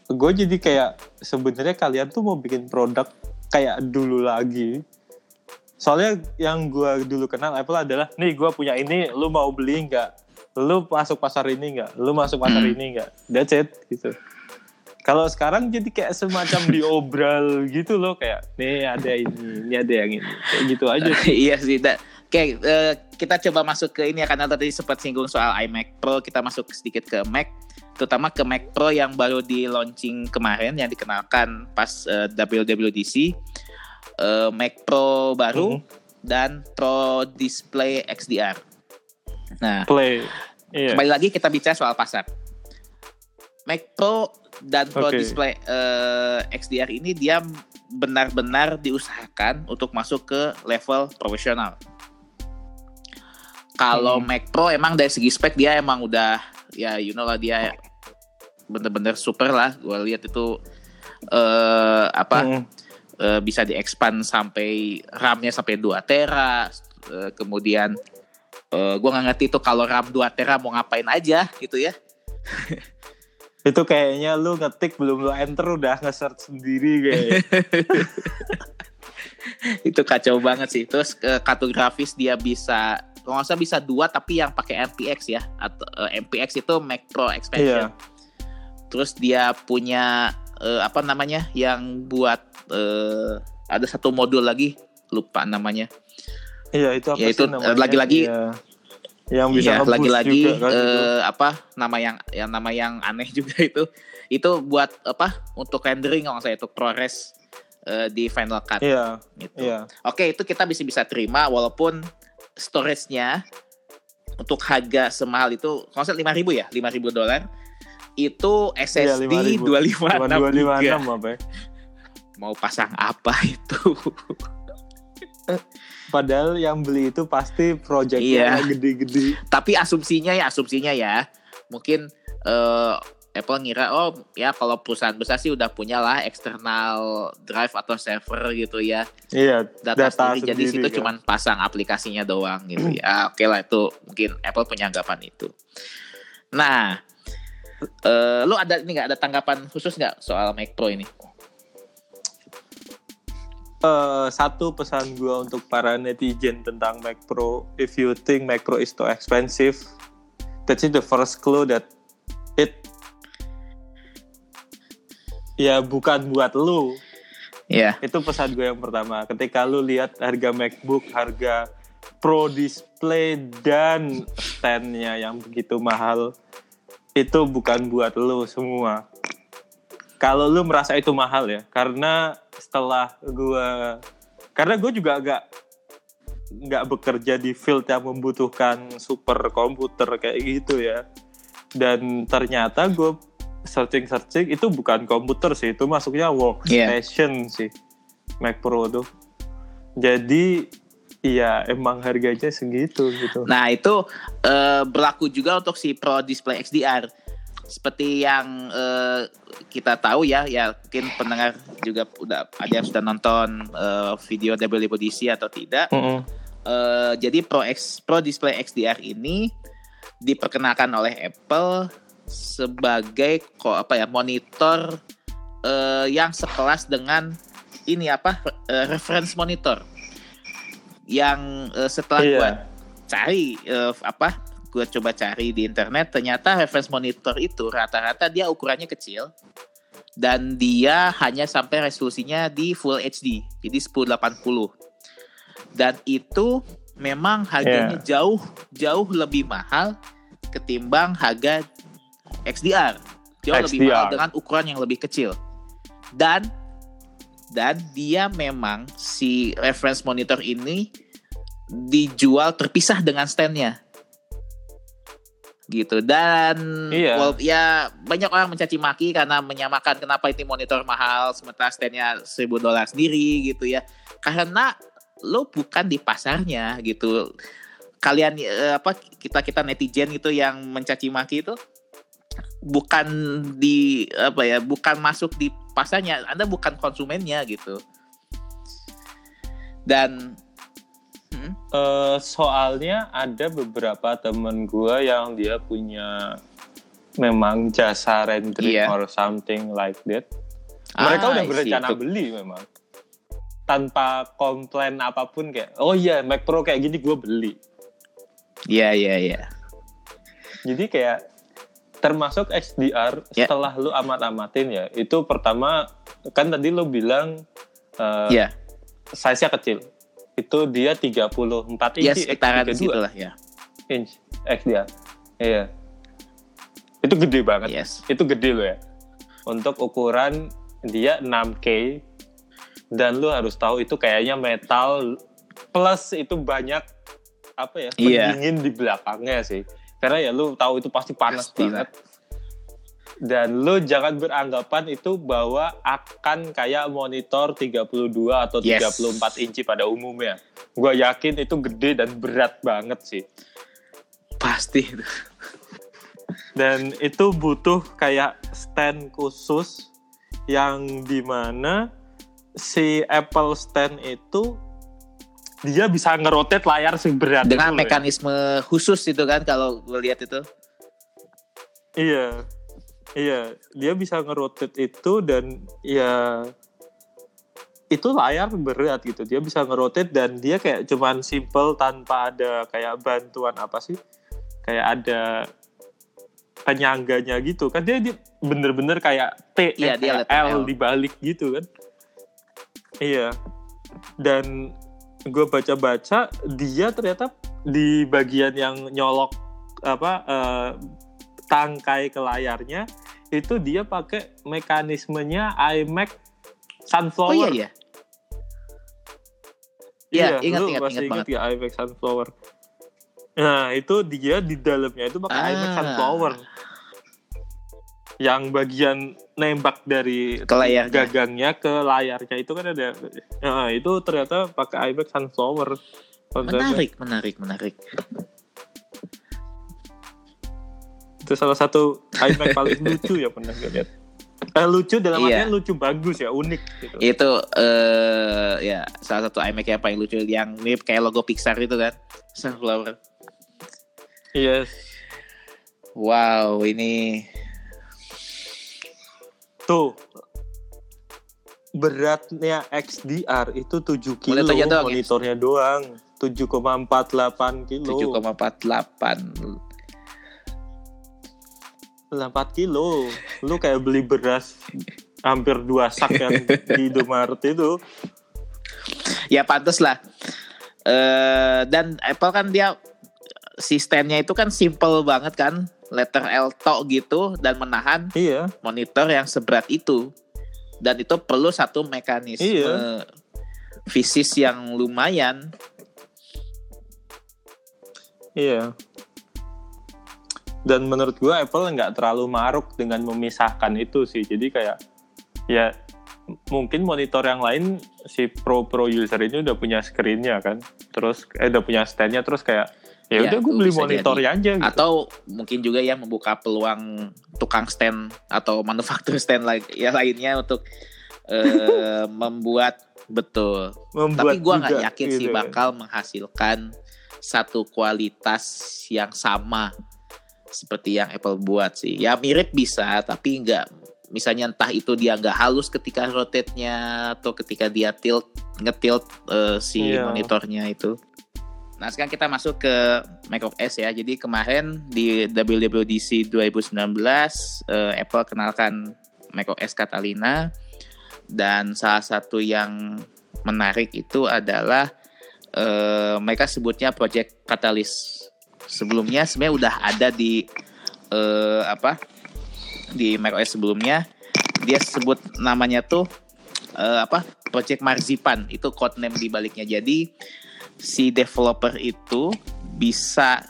Gue jadi kayak sebenarnya kalian tuh mau bikin produk kayak dulu lagi. Soalnya yang gue dulu kenal Apple adalah, nih gue punya ini, lu mau beli nggak? Lu masuk pasar ini nggak? Lu masuk pasar Hmm. ini nggak? That's it, gitu. Kalau sekarang jadi kayak semacam diobral gitu loh, kayak nih ada ini, ini ada yang ini, kayak gitu aja. iya sih da- Oke, eh, kita coba masuk ke ini ya karena tadi sempat singgung soal iMac Pro, kita masuk sedikit ke Mac, terutama ke Mac Pro yang baru di launching kemarin yang dikenalkan pas eh, WWDC, Eh, Mac Pro baru Mhm. dan Pro Display XDR. Nah, Play, iya. kembali lagi kita bicara soal pasar. Mac Pro dan Pro Oke. Display eh, XDR ini dia benar-benar diusahakan untuk masuk ke level profesional. Kalau Hmm. Mac Pro emang dari segi spek dia emang udah ya you know lah dia bener-bener super lah. Gue lihat itu eh apa Mm. eh, bisa diexpand sampai RAM-nya sampai 2 tera. Eh, kemudian eh gue nggak ngerti itu kalau RAM 2 tera mau ngapain aja gitu ya. Itu kayaknya lu ngetik belum lu enter udah nge-search sendiri kayak. itu kacau banget sih. Terus eh, kartu grafis dia bisa kalau nggak salah bisa dua tapi yang pakai MPX ya atau eh, MPX itu Mac Pro expansion. Iya. Terus dia punya eh, apa namanya yang buat eh, ada satu modul lagi lupa namanya. Iya itu apa Ya, sih itu, lagi-lagi- Iya. Yang bisa Iya, nge-boost lagi-lagi juga kan eh, apa nama yang yang nama yang aneh juga itu itu buat apa untuk rendering kalau salah itu ProRes eh, di Final Cut Iya, gitu. iya. Oke, itu kita bisa bisa terima walaupun storage-nya untuk harga semahal itu nggak salah 5000 ya, 5000 dolar. Itu SSD 5.000. 256 Cuma giga. 256 apa ya? Mau pasang apa itu? Padahal yang beli itu pasti projectnya Iya. gede-gede. Tapi asumsinya ya, asumsinya ya, mungkin eh, Apple ngira oh ya kalau perusahaan besar sih udah punya lah eksternal drive atau server gitu ya. Iya, data, Data sendiri, jadi situ kan. cuman pasang aplikasinya doang gitu ya oke lah itu mungkin Apple punya anggapan itu nah eh lu ada ini nggak ada tanggapan khusus nggak soal Mac Pro ini Eh, satu pesan gue untuk para netizen tentang Mac Pro, if you think Mac Pro is too expensive, that's the first clue that it ya bukan buat lu. ya Itu pesan gue yang pertama. Ketika lu lihat harga MacBook, harga Pro display dan standnya yang begitu mahal, itu bukan buat lu semua. Kalau lu merasa itu mahal ya, karena setelah gue, karena gue juga agak nggak bekerja di field yang membutuhkan super komputer kayak gitu ya. Dan ternyata gue searching-searching itu bukan komputer sih, itu masuknya workstation sih Mac Pro tuh. Jadi iya emang harganya segitu gitu. nah itu eh, berlaku juga untuk si Pro Display XDR seperti yang eh, kita tahu ya ya mungkin pendengar juga udah ada yang sudah nonton eh, video WWDC atau tidak Mm-mm. Eh, jadi Pro X Pro Display XDR ini diperkenalkan oleh Apple sebagai kok apa ya monitor eh, yang sekelas dengan ini apa eh, reference monitor yang eh, setelah Iya. gua cari eh, apa gue coba cari di internet ternyata reference monitor itu rata-rata dia ukurannya kecil dan dia hanya sampai resolusinya di Full HD jadi 1080 dan itu memang harganya jauh jauh lebih mahal ketimbang harga XDR jauh lebih XDR. mahal dengan ukuran yang lebih kecil. Dan dan dia memang si reference monitor ini dijual terpisah dengan standnya gitu. Dan Iya. well, ya banyak orang mencaci maki karena menyamakan kenapa ini monitor mahal sementara standnya 1000 dolar sendiri gitu ya. Karena lo bukan di pasarnya gitu. Kalian eh, apa kita kita netizen itu yang mencaci maki itu bukan di apa ya bukan masuk di pasarnya. Anda bukan konsumennya gitu. Dan Hmm, Eh, soalnya ada beberapa temen gue yang dia punya memang jasa rendering Iya. or something like that. Mereka Ah, udah berencana Itu- beli memang. Tanpa komplain apa pun kayak, oh iya Mac Pro kayak gini gue beli. Iya iya iya. Jadi kayak termasuk XDR Ya. setelah lu amat-amatin ya, itu pertama kan tadi lu bilang eh, Iya. size-nya kecil. Itu dia 34 Ya inci sekitaran X32 situ lah ya. inch XDR. Iya. Itu gede banget. Yes. Itu gede loh ya. Untuk ukuran dia 6K dan lu harus tahu itu kayaknya metal plus itu banyak apa ya Iya. pendingin di belakangnya sih. Karena ya lu tahu itu pasti panas Pastilah. banget. Dan lu jangan beranggapan itu bahwa akan kayak monitor 32 atau Yes. 34 inci pada umumnya. Gue yakin itu gede dan berat banget sih. Pasti. dan itu butuh kayak stand khusus yang di mana si Apple stand itu dia bisa ngerotate layar seberat Dengan ya. mekanisme khusus itu kan kalau gue lihat itu. Iya, iya, dia bisa ngerotate itu dan ya itu layar berat gitu. Dia bisa ngerotate dan dia kayak cuman simple tanpa ada kayak bantuan apa sih? Kayak ada penyangganya gitu kan dia, dia bener-bener kayak T Iya, dia L L. dibalik gitu kan. Iya. Dan gue baca-baca dia ternyata di bagian yang nyolok apa eh, tangkai ke layarnya itu dia pakai mekanismenya iMac Oh Sunflower. iya iya. Iya, ingat, lu ingat, masih ingat ingat ya iMac Sunflower. Nah, itu dia di dalamnya itu pakai Ah. iMac Sunflower. Yang bagian nembak dari Ke layarnya. gagangnya ke layarnya itu kan ada. Nah, itu ternyata pakai iMac Sunflower. Menarik, menarik, menarik. Itu salah satu iMac paling lucu ya pernah gue lihat. Eh, lucu dalam Iya. artian lucu bagus ya, unik gitu. Itu eh ya salah satu iMac yang paling lucu yang mirip kayak logo Pixar itu kan. Sunflower. Yes. Wow, ini Tuh. Beratnya XDR itu 7 kilo Monitornya doang ya? monitornya doang. 7,48 kilo. 7,48. 4 kilo. Lu kayak beli beras hampir dua sak yang di Indomaret itu. Ya pantas lah. Eh dan Apple kan dia sistemnya itu kan simple banget kan, letter L tok gitu dan menahan Iya. monitor yang seberat itu. Dan itu perlu satu mekanisme Iya. fisis yang lumayan. Iya. Dan menurut gua Apple nggak terlalu maruk dengan memisahkan itu sih. Jadi kayak ya mungkin monitor yang lain si pro pro user ini udah punya screennya kan. Terus eh udah punya standnya terus kayak ya Ya, udah gue beli monitornya aja gitu. Atau mungkin juga yang membuka peluang tukang stand atau manufaktur stand lain ya lainnya untuk eh, membuat betul. Membuat Tapi gua nggak yakin gitu sih kan. bakal menghasilkan satu kualitas yang sama seperti yang Apple buat sih. Ya mirip bisa, tapi nggak misalnya entah itu dia nggak halus ketika rotate-nya atau ketika dia tilt ngetilt eh, si Iya. monitornya itu. Nah sekarang kita masuk ke macOS ya. Jadi kemarin di WWDC 2019 eh, Apple kenalkan macOS Catalina dan salah satu yang menarik itu adalah eh, mereka sebutnya Project Catalyst. Sebelumnya sebenarnya udah ada di eh, apa di macOS sebelumnya dia sebut namanya tuh eh, apa Project Marzipan itu codename di baliknya. Jadi si developer itu bisa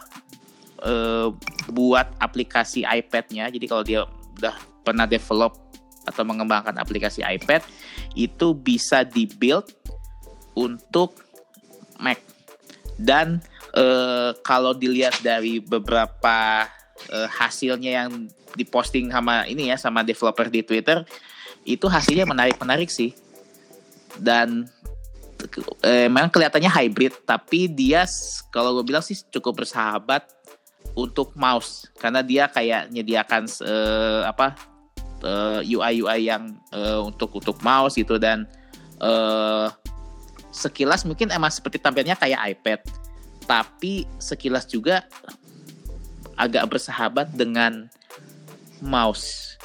uh, buat aplikasi iPad-nya. Jadi kalau dia udah pernah develop atau mengembangkan aplikasi iPad itu bisa dibuild untuk Mac. Dan uh, kalau dilihat dari beberapa uh, hasilnya yang diposting sama ini ya sama developer di Twitter itu hasilnya menarik-menarik sih. Dan eh, memang kelihatannya hybrid tapi dia kalau gue bilang sih cukup bersahabat untuk mouse karena dia kayak menyediakan uh, apa eh, UI UI yang untuk untuk mouse gitu dan sekilas mungkin emang seperti tampilnya kayak iPad tapi sekilas juga agak bersahabat dengan mouse.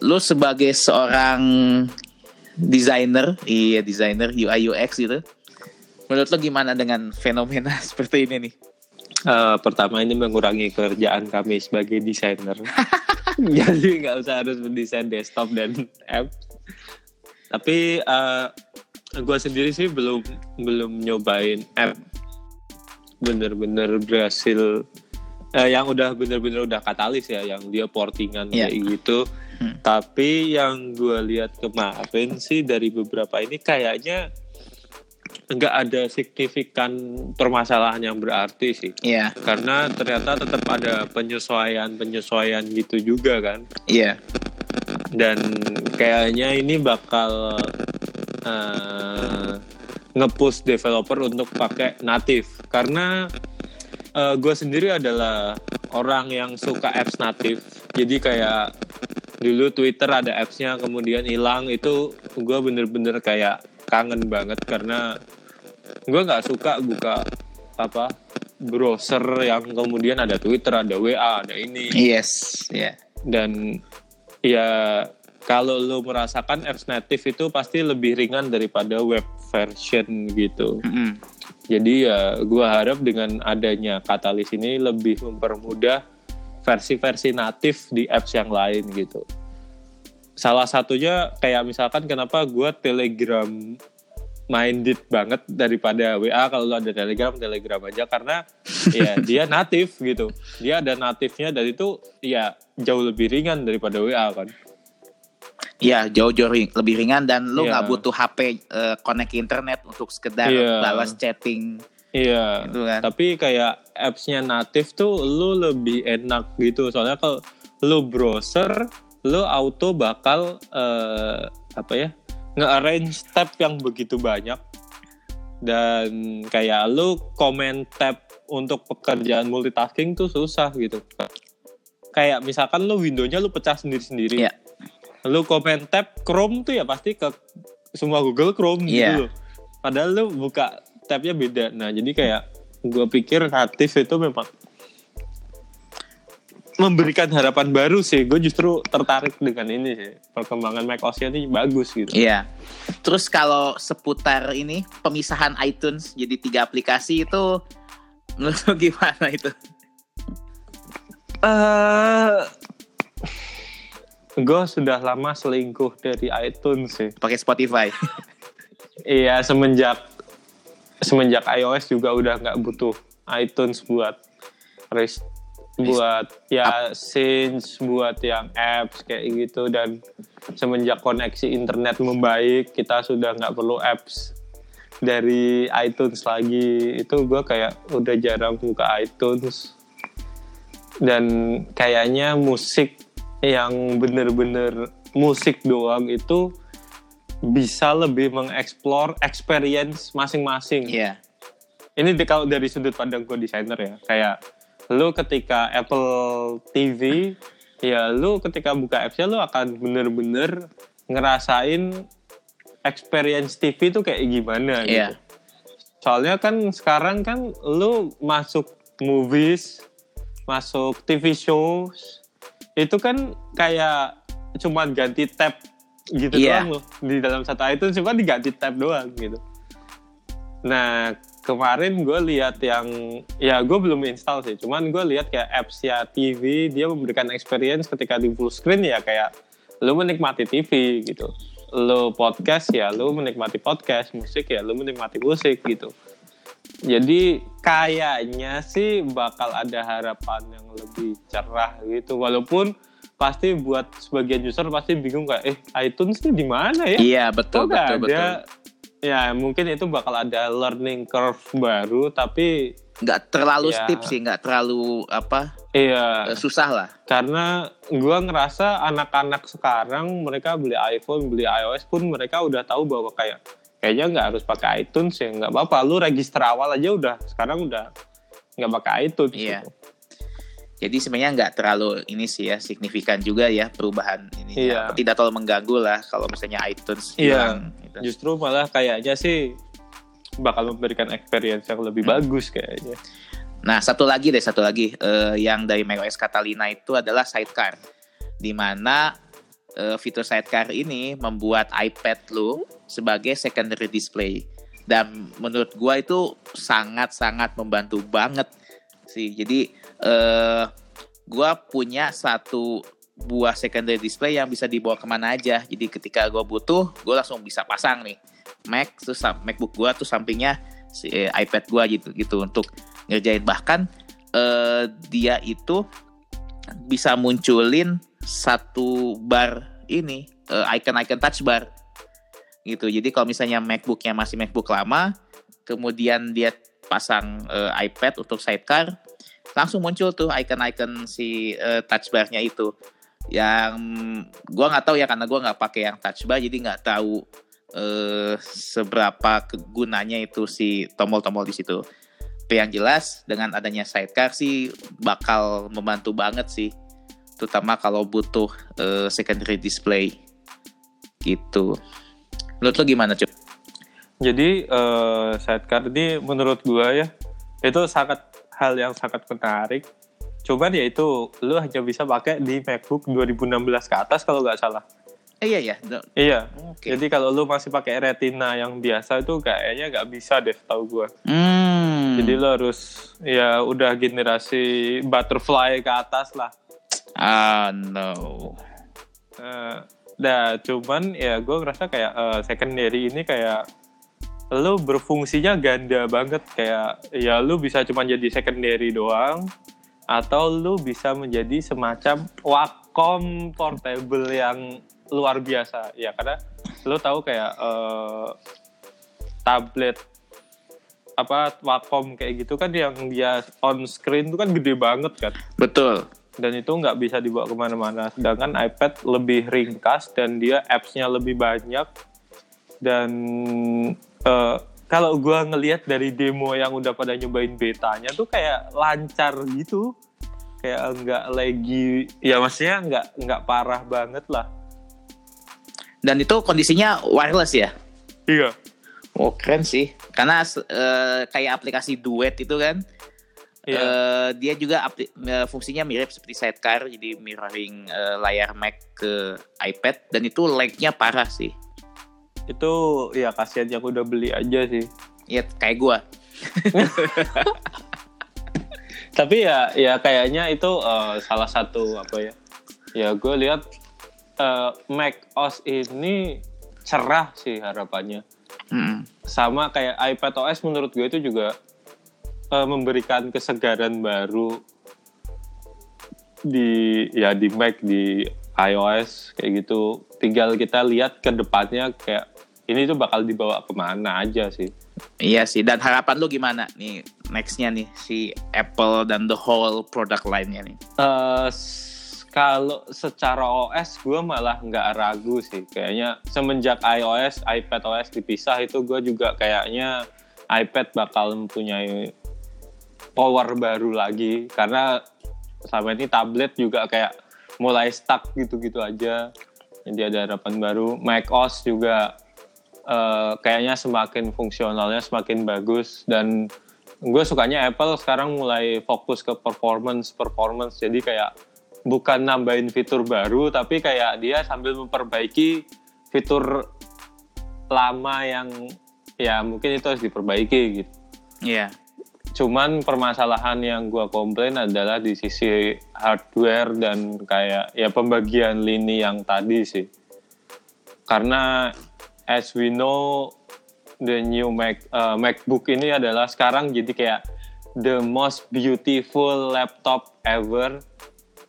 Lu sebagai seorang desainer, iya desainer UI UX gitu. Menurut lo gimana dengan fenomena seperti ini nih? Uh, pertama ini mengurangi kerjaan kami sebagai desainer. Jadi nggak usah harus mendesain desktop dan app. Tapi uh, eh, gue sendiri sih belum belum nyobain app bener-bener berhasil uh, yang udah bener-bener udah katalis ya, yang dia portingan yeah. kayak gitu. Hmm. Tapi yang gue lihat kemarin sih dari beberapa ini kayaknya nggak ada signifikan permasalahan yang berarti sih. Yeah. Karena ternyata tetap ada penyesuaian-penyesuaian gitu juga kan. Iya. Yeah. Dan kayaknya ini bakal uh, ngepush developer untuk pakai native karena uh, gue sendiri adalah orang yang suka apps native. Jadi kayak dulu Twitter ada appsnya kemudian hilang itu gue bener-bener kayak kangen banget karena gue nggak suka buka apa browser yang kemudian ada Twitter, ada WA, ada ini. Yes, ya. Yeah. Dan ya kalau lo merasakan apps native itu pasti lebih ringan daripada web version gitu. Mm -hmm. Jadi ya gue harap dengan adanya katalis ini lebih mempermudah versi-versi natif di apps yang lain gitu. Salah satunya kayak misalkan kenapa gue Telegram minded banget daripada WA kalau lo ada Telegram Telegram aja. Karena ya dia natif gitu. Dia ada natifnya dan itu ya jauh lebih ringan daripada WA kan Iya jauh-jauh lebih ringan dan lo nggak yeah. butuh HP uh, eh, connect ke internet untuk sekedar yeah. balas chatting. Iya. Gitu kan. Tapi kayak appsnya natif tuh lo lebih enak gitu soalnya kalau lo browser lo auto bakal uh, apa ya nge-arrange tab yang begitu banyak dan kayak lu komen tab untuk pekerjaan multitasking tuh susah gitu kayak misalkan lu windownya lu pecah sendiri-sendiri yeah. Lu komen tab Chrome tuh ya pasti ke semua Google Chrome yeah. gitu iya. loh padahal lu buka tabnya beda nah jadi kayak gue pikir kreatif itu memang memberikan harapan baru sih. Gue justru tertarik dengan ini sih. Perkembangan Mac OS ini bagus gitu. Iya. Terus kalau seputar ini pemisahan iTunes jadi tiga aplikasi itu menurut lo gimana itu? Uh, gue sudah lama selingkuh dari iTunes sih. Pakai Spotify. iya semenjak semenjak iOS juga udah nggak butuh iTunes buat buat ya scenes buat yang apps kayak gitu dan semenjak koneksi internet membaik kita sudah nggak perlu apps dari iTunes lagi itu gue kayak udah jarang buka iTunes dan kayaknya musik yang bener-bener musik doang itu bisa lebih mengeksplor experience masing-masing. Iya. Yeah. Ini kalau dari sudut pandang gue desainer ya, kayak lu ketika Apple TV ya lu ketika buka apps-nya lu akan bener-bener ngerasain experience TV itu kayak gimana yeah. gitu. Soalnya kan sekarang kan lu masuk movies, masuk TV shows, itu kan kayak cuma ganti tab gitu yeah. doang loh di dalam satu item cuma diganti tab doang gitu. Nah kemarin gue lihat yang ya gue belum install sih cuman gue lihat kayak apps ya TV dia memberikan experience ketika di full screen ya kayak lo menikmati TV gitu lo podcast ya lo menikmati podcast musik ya lo menikmati musik gitu Jadi kayaknya sih bakal ada harapan yang lebih cerah gitu. Walaupun pasti buat sebagian user pasti bingung kayak eh iTunes ini di mana ya? Iya betul Kok betul ada? betul. Ya mungkin itu bakal ada learning curve baru tapi Nggak terlalu Ya. steep sih, nggak terlalu apa iya eh, susah lah. karena gua ngerasa anak-anak sekarang mereka beli iPhone, beli iOS pun mereka udah tahu bahwa kayak kayaknya nggak harus pakai iTunes ya nggak apa-apa lu register awal aja udah sekarang udah nggak pakai iTunes Iya. gitu. Jadi sebenarnya nggak terlalu ini sih ya signifikan juga ya perubahan ini. Iya. Tidak terlalu mengganggu lah kalau misalnya iTunes Iya. hilang. gitu. justru malah kayaknya sih bakal memberikan experience yang lebih Hmm. bagus kayaknya Nah satu lagi deh satu lagi eh, yang dari macOS Catalina itu adalah Sidecar, di mana eh, fitur Sidecar ini membuat iPad lu sebagai secondary display dan menurut gua itu sangat sangat membantu banget sih. Jadi eh, gua punya satu buah secondary display yang bisa dibawa ke mana aja. Jadi ketika gua butuh, gue langsung bisa pasang nih Mac terus MacBook gua tuh sampingnya si eh, iPad gua gitu gitu untuk ngerjain bahkan eh, dia itu bisa munculin satu bar ini eh, icon-icon touch bar gitu. Jadi kalau misalnya MacBooknya masih MacBook lama, kemudian dia pasang eh, iPad untuk sidecar, langsung muncul tuh icon-icon si eh, touch bar-nya itu. Yang gua nggak tahu ya karena gua nggak pakai yang touch bar, jadi nggak tahu eh, seberapa kegunanya itu si tombol-tombol di situ. Tapi yang jelas dengan adanya sidecar sih bakal membantu banget sih, terutama kalau butuh eh, secondary display gitu. Menurut lo gimana cuy? jadi eh, sidecar ini menurut gua ya itu sangat hal yang sangat menarik cuman ya itu lu hanya bisa pakai di MacBook 2016 ke atas kalau nggak salah Eh, iya ya. No, iya Oke. jadi kalau lu masih pakai Retina yang biasa itu kayaknya nggak bisa deh tahu gua Hmm. Jadi lo harus ya udah generasi butterfly ke atas lah. ah no. Eh, Nah, cuman ya gue ngerasa kayak eh, secondary ini kayak lo berfungsinya ganda banget. Kayak ya lo bisa cuma jadi secondary doang atau lo bisa menjadi semacam Wacom portable yang luar biasa. Ya karena lo tahu kayak eh, tablet apa Wacom kayak gitu kan yang dia on screen itu kan gede banget kan. Betul. Dan itu nggak bisa dibawa ke mana-mana. Sedangkan iPad lebih ringkas dan dia apps-nya lebih banyak dan eh, kalau gua ngelihat dari demo yang udah pada nyobain betanya tuh kayak lancar gitu, kayak nggak lagi, ya maksudnya nggak nggak parah banget lah. Dan itu kondisinya wireless ya? Iya. Oh keren sih. Karena eh, kayak aplikasi duet itu kan, Iya. eh, dia juga eh, fungsinya mirip seperti sidecar, jadi mirroring eh, layar Mac ke iPad dan itu lag-nya parah sih. Itu ya kasihan yang udah beli aja sih. Ya kayak gua. Tapi ya ya kayaknya itu eh, salah satu apa ya? Ya gue lihat eh, Mac OS ini cerah sih harapannya. Mm. Sama kayak iPad OS menurut gue itu juga eh, memberikan kesegaran baru di ya di Mac di iOS kayak gitu. Tinggal kita lihat ke depannya kayak ini tuh bakal dibawa ke mana aja sih. Iya sih. Dan harapan lu gimana nih nextnya nih si Apple dan the whole product line-nya nih? Eh, s- kalau secara OS gue malah nggak ragu sih kayaknya semenjak iOS iPad OS dipisah itu gue juga kayaknya iPad bakal mempunyai power baru lagi. Karena selama ini tablet juga kayak mulai stuck gitu-gitu aja. Jadi ada harapan baru. macOS juga eh, kayaknya semakin fungsionalnya semakin bagus. Dan gue sukanya Apple sekarang mulai fokus ke performance performance. Jadi kayak bukan nambahin fitur baru tapi kayak dia sambil memperbaiki fitur lama yang ya mungkin itu harus diperbaiki gitu. Iya. Cuman permasalahan yang gua komplain adalah di sisi hardware dan kayak ya pembagian lini yang tadi sih. Karena as we know the new Mac uh, MacBook ini adalah sekarang jadi kayak the most beautiful laptop ever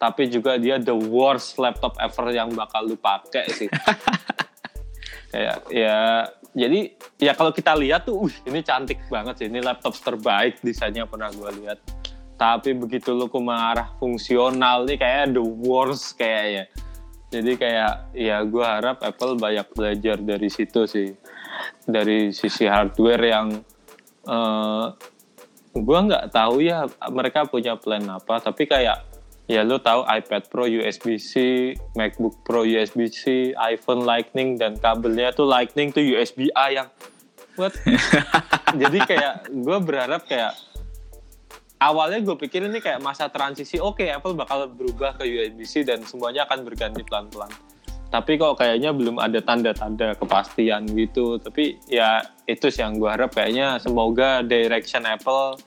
tapi juga dia the worst laptop ever yang bakal lu pakai sih. Kayak ya jadi ya kalau kita lihat tuh uh, ini cantik banget sih. Ini laptop terbaik desainnya pernah gue lihat. Tapi begitu lu ke arah fungsional nih kayak the worst kayaknya. Jadi kayak ya gue harap Apple banyak belajar dari situ sih. Dari sisi hardware yang uh, gue nggak tahu ya mereka punya plan apa. Tapi kayak ya lo tahu iPad Pro USB-C, MacBook Pro USB-C, iPhone Lightning dan kabelnya tuh Lightning tuh USB-A yang what? Jadi kayak gue berharap kayak awalnya gue pikir ini kayak masa transisi oke okay, Apple bakal berubah ke USB-C dan semuanya akan berganti pelan-pelan. Tapi kok kayaknya belum ada tanda-tanda kepastian gitu. Tapi ya itu sih yang gue harap kayaknya semoga direction Apple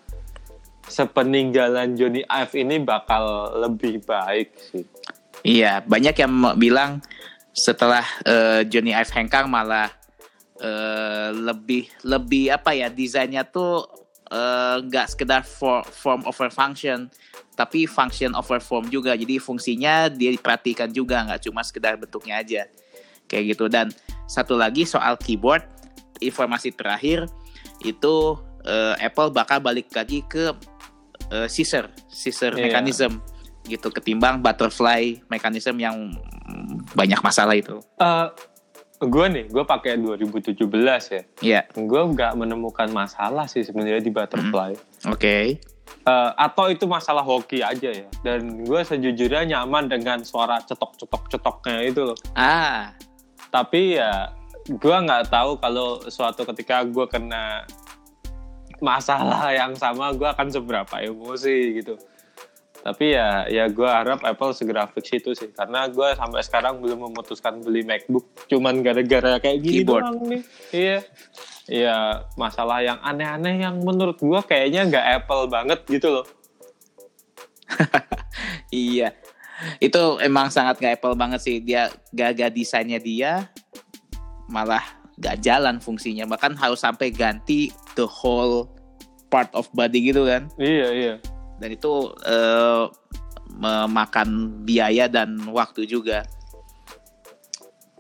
sepeninggalan Johnny Ive ini bakal lebih baik sih. Iya, banyak yang bilang setelah uh, Johnny Ive hengkang malah uh, lebih lebih apa ya desainnya tuh eh, nggak uh, sekedar for, form over function, tapi function over form juga. Jadi fungsinya dia diperhatikan juga, nggak cuma sekedar bentuknya aja. Kayak gitu. Dan satu lagi soal keyboard, informasi terakhir itu uh, Apple bakal balik lagi ke uh, scissor, scissor yeah. mechanism gitu ketimbang butterfly mechanism yang banyak masalah itu. Uh, gue nih, gue pakai 2017 ya. Iya. Yeah. Gue nggak menemukan masalah sih sebenarnya di butterfly. Mm. Oke. Okay. Uh, atau itu masalah hoki aja ya. Dan gue sejujurnya nyaman dengan suara cetok-cetok-cetoknya itu loh. Ah. Tapi ya gue nggak tahu kalau suatu ketika gue kena masalah yang sama gue akan seberapa emosi gitu. Tapi ya ya gue harap Apple segera fix itu sih. Karena gue sampai sekarang belum memutuskan beli MacBook. Cuman gara-gara kayak gini Keyboard. doang nih. Iya. Iya masalah yang aneh-aneh yang menurut gue kayaknya nggak Apple banget gitu loh. Iya. Itu emang sangat nggak Apple banget sih. Dia gagal desainnya dia malah gak jalan fungsinya. Bahkan harus sampai ganti the whole part of body gitu kan iya iya dan itu uh, memakan biaya dan waktu juga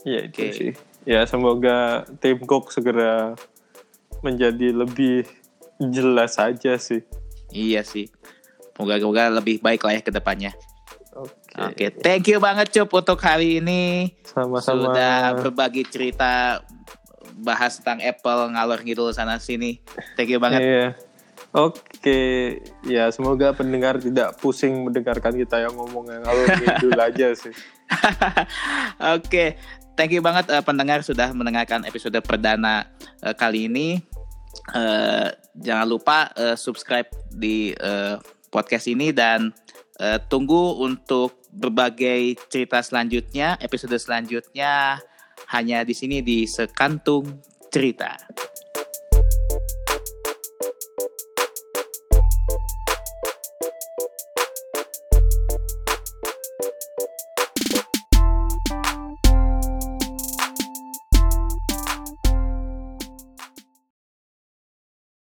iya itu okay. sih ya semoga tim Cook segera menjadi lebih jelas saja sih iya sih moga-moga lebih baik lah ya ke depannya Oke, okay. okay. thank you banget Cup untuk hari ini. Sama-sama. Sudah berbagi cerita bahas tentang Apple ngalor ngidul sana sini. Thank you banget. Iya. Oke, ya semoga pendengar tidak pusing mendengarkan kita yang ngomong yang ngalor ngidul aja sih. Oke, thank you banget uh, pendengar sudah mendengarkan episode perdana uh, kali ini. Uh, jangan lupa uh, subscribe di uh, podcast ini dan uh, tunggu untuk berbagai cerita selanjutnya, episode selanjutnya hanya di sini di Sekantung Cerita.